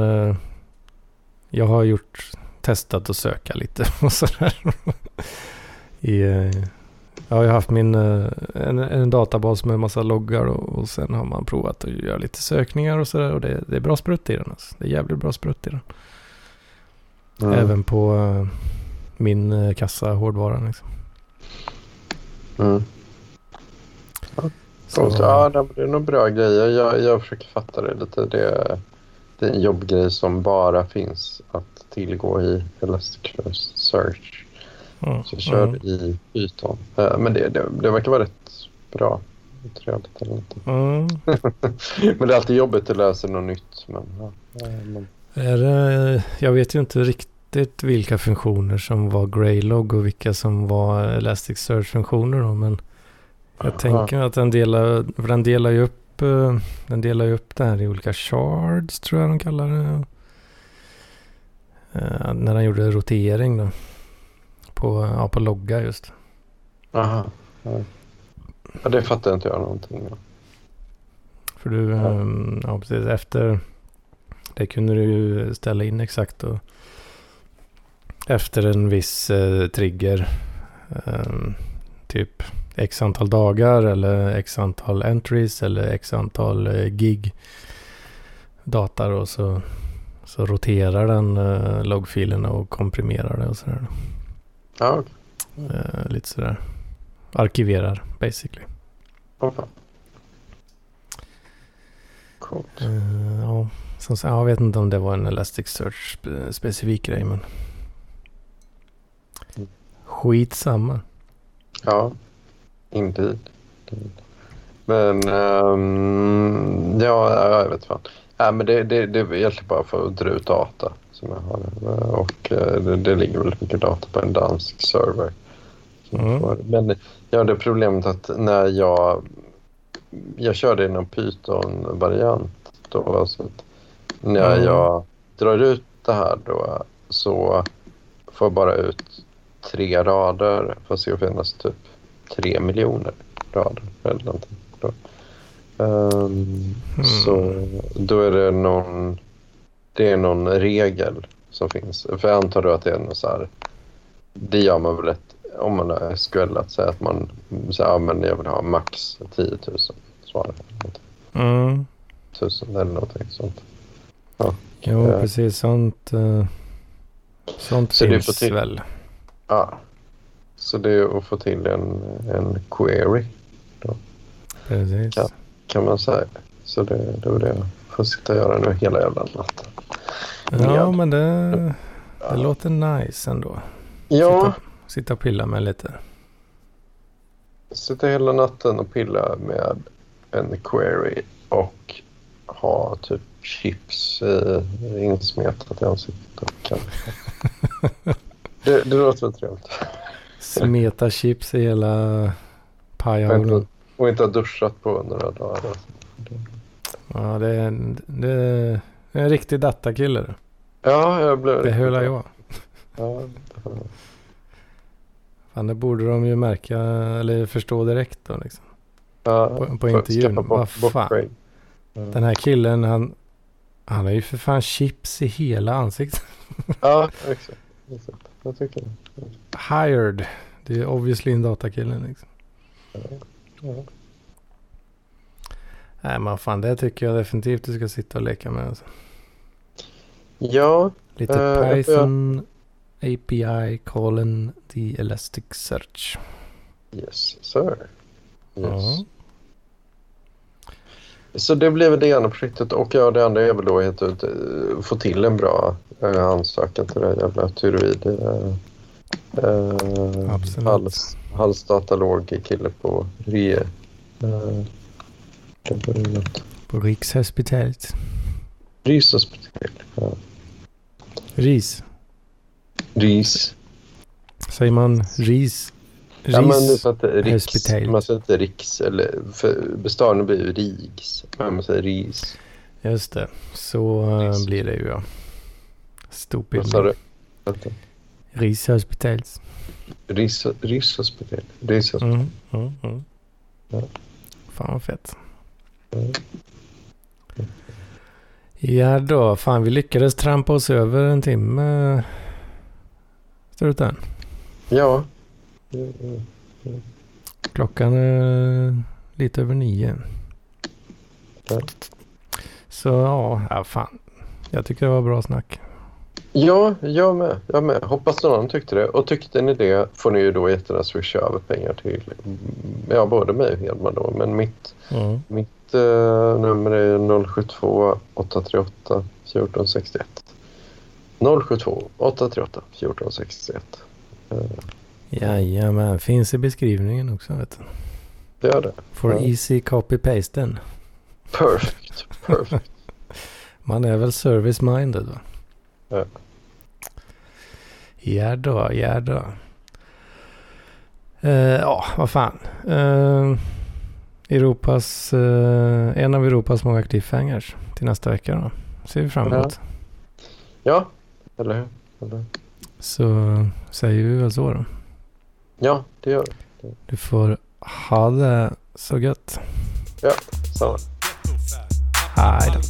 [SPEAKER 3] jag har gjort... Testat att söka lite (laughs) och sådär. I, eh, jag har ju haft min... eh, en, en databas med massa loggar och, och sen har man provat att göra lite sökningar och sådär. Och det, det är bra sprutt i den alltså. Det är jävligt bra sprutt i den.
[SPEAKER 2] Mm.
[SPEAKER 3] Även på eh, min eh, kassa hårdvara liksom.
[SPEAKER 2] Mm.
[SPEAKER 3] Så,
[SPEAKER 2] ja, det det är nog bra grejer. Jag, jag försöker fatta det lite. Det, det är en jobbgrej som bara finns att tillgå i Elasticsearch.
[SPEAKER 3] Mm,
[SPEAKER 2] Så jag kör
[SPEAKER 3] mm,
[SPEAKER 2] i Python. Eh, Men det, det, det verkar vara rätt bra. Trevligt eller inte.
[SPEAKER 3] mm. (laughs)
[SPEAKER 2] Men det är alltid jobbigt att läsa något nytt. Men, ja, ja, men,
[SPEAKER 3] Är det, jag vet ju inte riktigt vilka funktioner som var Greylog och vilka som var Elasticsearch-funktioner då, men jag
[SPEAKER 2] Ja.
[SPEAKER 3] tänker att den delar, för den delar ju upp, eh, den delar ju upp det här i olika shards tror jag de kallar det. Eh, när den gjorde rotering då. På, ja, på logga just.
[SPEAKER 2] aha, ja. det fattar inte jag någonting av.
[SPEAKER 3] För du,
[SPEAKER 2] Ja.
[SPEAKER 3] ja. ja precis efter det kunde du ju ställa in exakt och efter en viss eh, trigger. ehm, typ x antal dagar eller x antal entries eller x antal eh, gig data och så, så roterar den eh, loggfilerna och komprimerar det och sådär.
[SPEAKER 2] Ja, okej.
[SPEAKER 3] Eh, lite sådär. Arkiverar basically.
[SPEAKER 2] Åh, fan. Coolt.
[SPEAKER 3] Eh, ja, som, sagt, jag vet inte om det var en Elasticsearch spe- specifik grej men.
[SPEAKER 2] Mm.
[SPEAKER 3] Skitsamma.
[SPEAKER 2] Ja, indeed. Men ehm, ja, jag vet fan. Ja, men det, det, det är egentligen bara för att dra ut data som jag har. Och eh, det, det ligger väldigt mycket data på en dansk server. jag
[SPEAKER 3] Mm.
[SPEAKER 2] Men ja, det är problemet att när jag, jag körde i någon Python-variant då. När
[SPEAKER 3] Mm.
[SPEAKER 2] jag drar ut det här då så får jag bara ut tre rader. Fast det finnas typ tre miljoner rader eller någonting. Då. Ehm,
[SPEAKER 3] Hmm.
[SPEAKER 2] Så då är det någon, det är någon regel som finns. För jag antar då att det är något så här, det gör man väl ett, om man har SQL att säga att man säger ja, men jag vill ha max 10 000 svar.
[SPEAKER 3] Mm.
[SPEAKER 2] 1000 eller någonting sånt.
[SPEAKER 3] Jo,
[SPEAKER 2] Eh.
[SPEAKER 3] precis. Sånt, eh, sånt
[SPEAKER 2] Så
[SPEAKER 3] finns
[SPEAKER 2] till-
[SPEAKER 3] väl.
[SPEAKER 2] Ja. Så det är att få till en, en query
[SPEAKER 3] Precis.
[SPEAKER 2] Ja. kan man säga. Så det, det var det jag får sitta och göra nu hela jävla natten.
[SPEAKER 3] Ja,
[SPEAKER 2] Ja.
[SPEAKER 3] men det, det låter nice ändå.
[SPEAKER 2] Ja,
[SPEAKER 3] Sitta, sitta och pilla med lite.
[SPEAKER 2] sitta hela natten och pilla med en query och ha typ chips eh, insmetat i ansiktet. (laughs) det, det låter väl trevligt.
[SPEAKER 3] Smeta chips i hela pajhålen.
[SPEAKER 2] och inte ha duschat på några dagar.
[SPEAKER 3] Ja, det är, en- det är en riktig datakille.
[SPEAKER 2] Ja, jag blev...
[SPEAKER 3] Det höll jag.
[SPEAKER 2] Ja,
[SPEAKER 3] Fan, det borde de ju märka eller förstå direkt då liksom.
[SPEAKER 2] ja,
[SPEAKER 3] På- på intervjun. Vad fan?
[SPEAKER 2] Ja.
[SPEAKER 3] Den här killen, han, han har ju för fan chips i hela ansiktet.
[SPEAKER 2] Ja, exakt. exakt. Jag tycker det.
[SPEAKER 3] Hired. Det är obviously en datakille liksom.
[SPEAKER 2] Ja.
[SPEAKER 3] Nej men fan det tycker jag definitivt du ska sitta och leka med. Alltså.
[SPEAKER 2] Ja,
[SPEAKER 3] Lite
[SPEAKER 2] jag-
[SPEAKER 3] Python API colon the Elasticsearch.
[SPEAKER 2] yes sir. Yes.
[SPEAKER 3] Ja.
[SPEAKER 2] Så det blev det ena projektet och ja, det andra är väl då ut, eh, få till en bra eh, ansökan till det här jävla tyroid. Eh, hals, halsdatalog kille på RE. Eh.
[SPEAKER 3] På Rikshospitalet.
[SPEAKER 2] Ryshospital. Ja.
[SPEAKER 3] RIS.
[SPEAKER 2] Rys.
[SPEAKER 3] Säger man RIS?
[SPEAKER 2] Ja,
[SPEAKER 3] RIS.
[SPEAKER 2] att det är riks.
[SPEAKER 3] Hospital.
[SPEAKER 2] Man säger inte riks eller för bestaden blir ju. Men man säger ris.
[SPEAKER 3] Just det. Så eh,
[SPEAKER 2] RIS.
[SPEAKER 3] blir det ju ja. Stupid.
[SPEAKER 2] Vad sa du? Vänta.
[SPEAKER 3] Rikshospitalet.
[SPEAKER 2] Ris. Rishospital.
[SPEAKER 3] Mm, mm, mm.
[SPEAKER 2] Ja.
[SPEAKER 3] Fan vad fett.
[SPEAKER 2] Mm.
[SPEAKER 3] Ja då, fan vi lyckades trampa oss över en timme. Struten.
[SPEAKER 2] Ja.
[SPEAKER 3] Klockan är lite över nio.
[SPEAKER 2] Ja.
[SPEAKER 3] Så ja, ja, fan. Jag tycker det var bra snack.
[SPEAKER 2] Ja, jag med. Jag med. Hoppas någon annan tyckte det. Och tyckte ni det får ni ju då jättegärna swisha över pengar till ja, både mig och Hedman då. Men mitt,
[SPEAKER 3] Mm.
[SPEAKER 2] mitt nummer är 072 838 1461. 072 838 1461. Eh,
[SPEAKER 3] Jajamän, finns i beskrivningen också vet du.
[SPEAKER 2] gör det.
[SPEAKER 3] For
[SPEAKER 2] Ja.
[SPEAKER 3] easy copy-pasten.
[SPEAKER 2] Perfect. Perfect. (laughs)
[SPEAKER 3] Man är väl service-minded va?
[SPEAKER 2] Ja.
[SPEAKER 3] Ja då, ja då. Eh, ja, vad fan. Eh, Europas, eh, en av Europas många cliffhangers till nästa vecka då. Ser vi fram emot.
[SPEAKER 2] Ja, eller hur.
[SPEAKER 3] Så säger vi väl så då.
[SPEAKER 2] Ja, det gör vi.
[SPEAKER 3] Du får ha det så gött.
[SPEAKER 2] Ja, samma.
[SPEAKER 3] Hej då.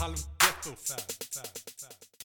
[SPEAKER 1] Halv so fast, fast.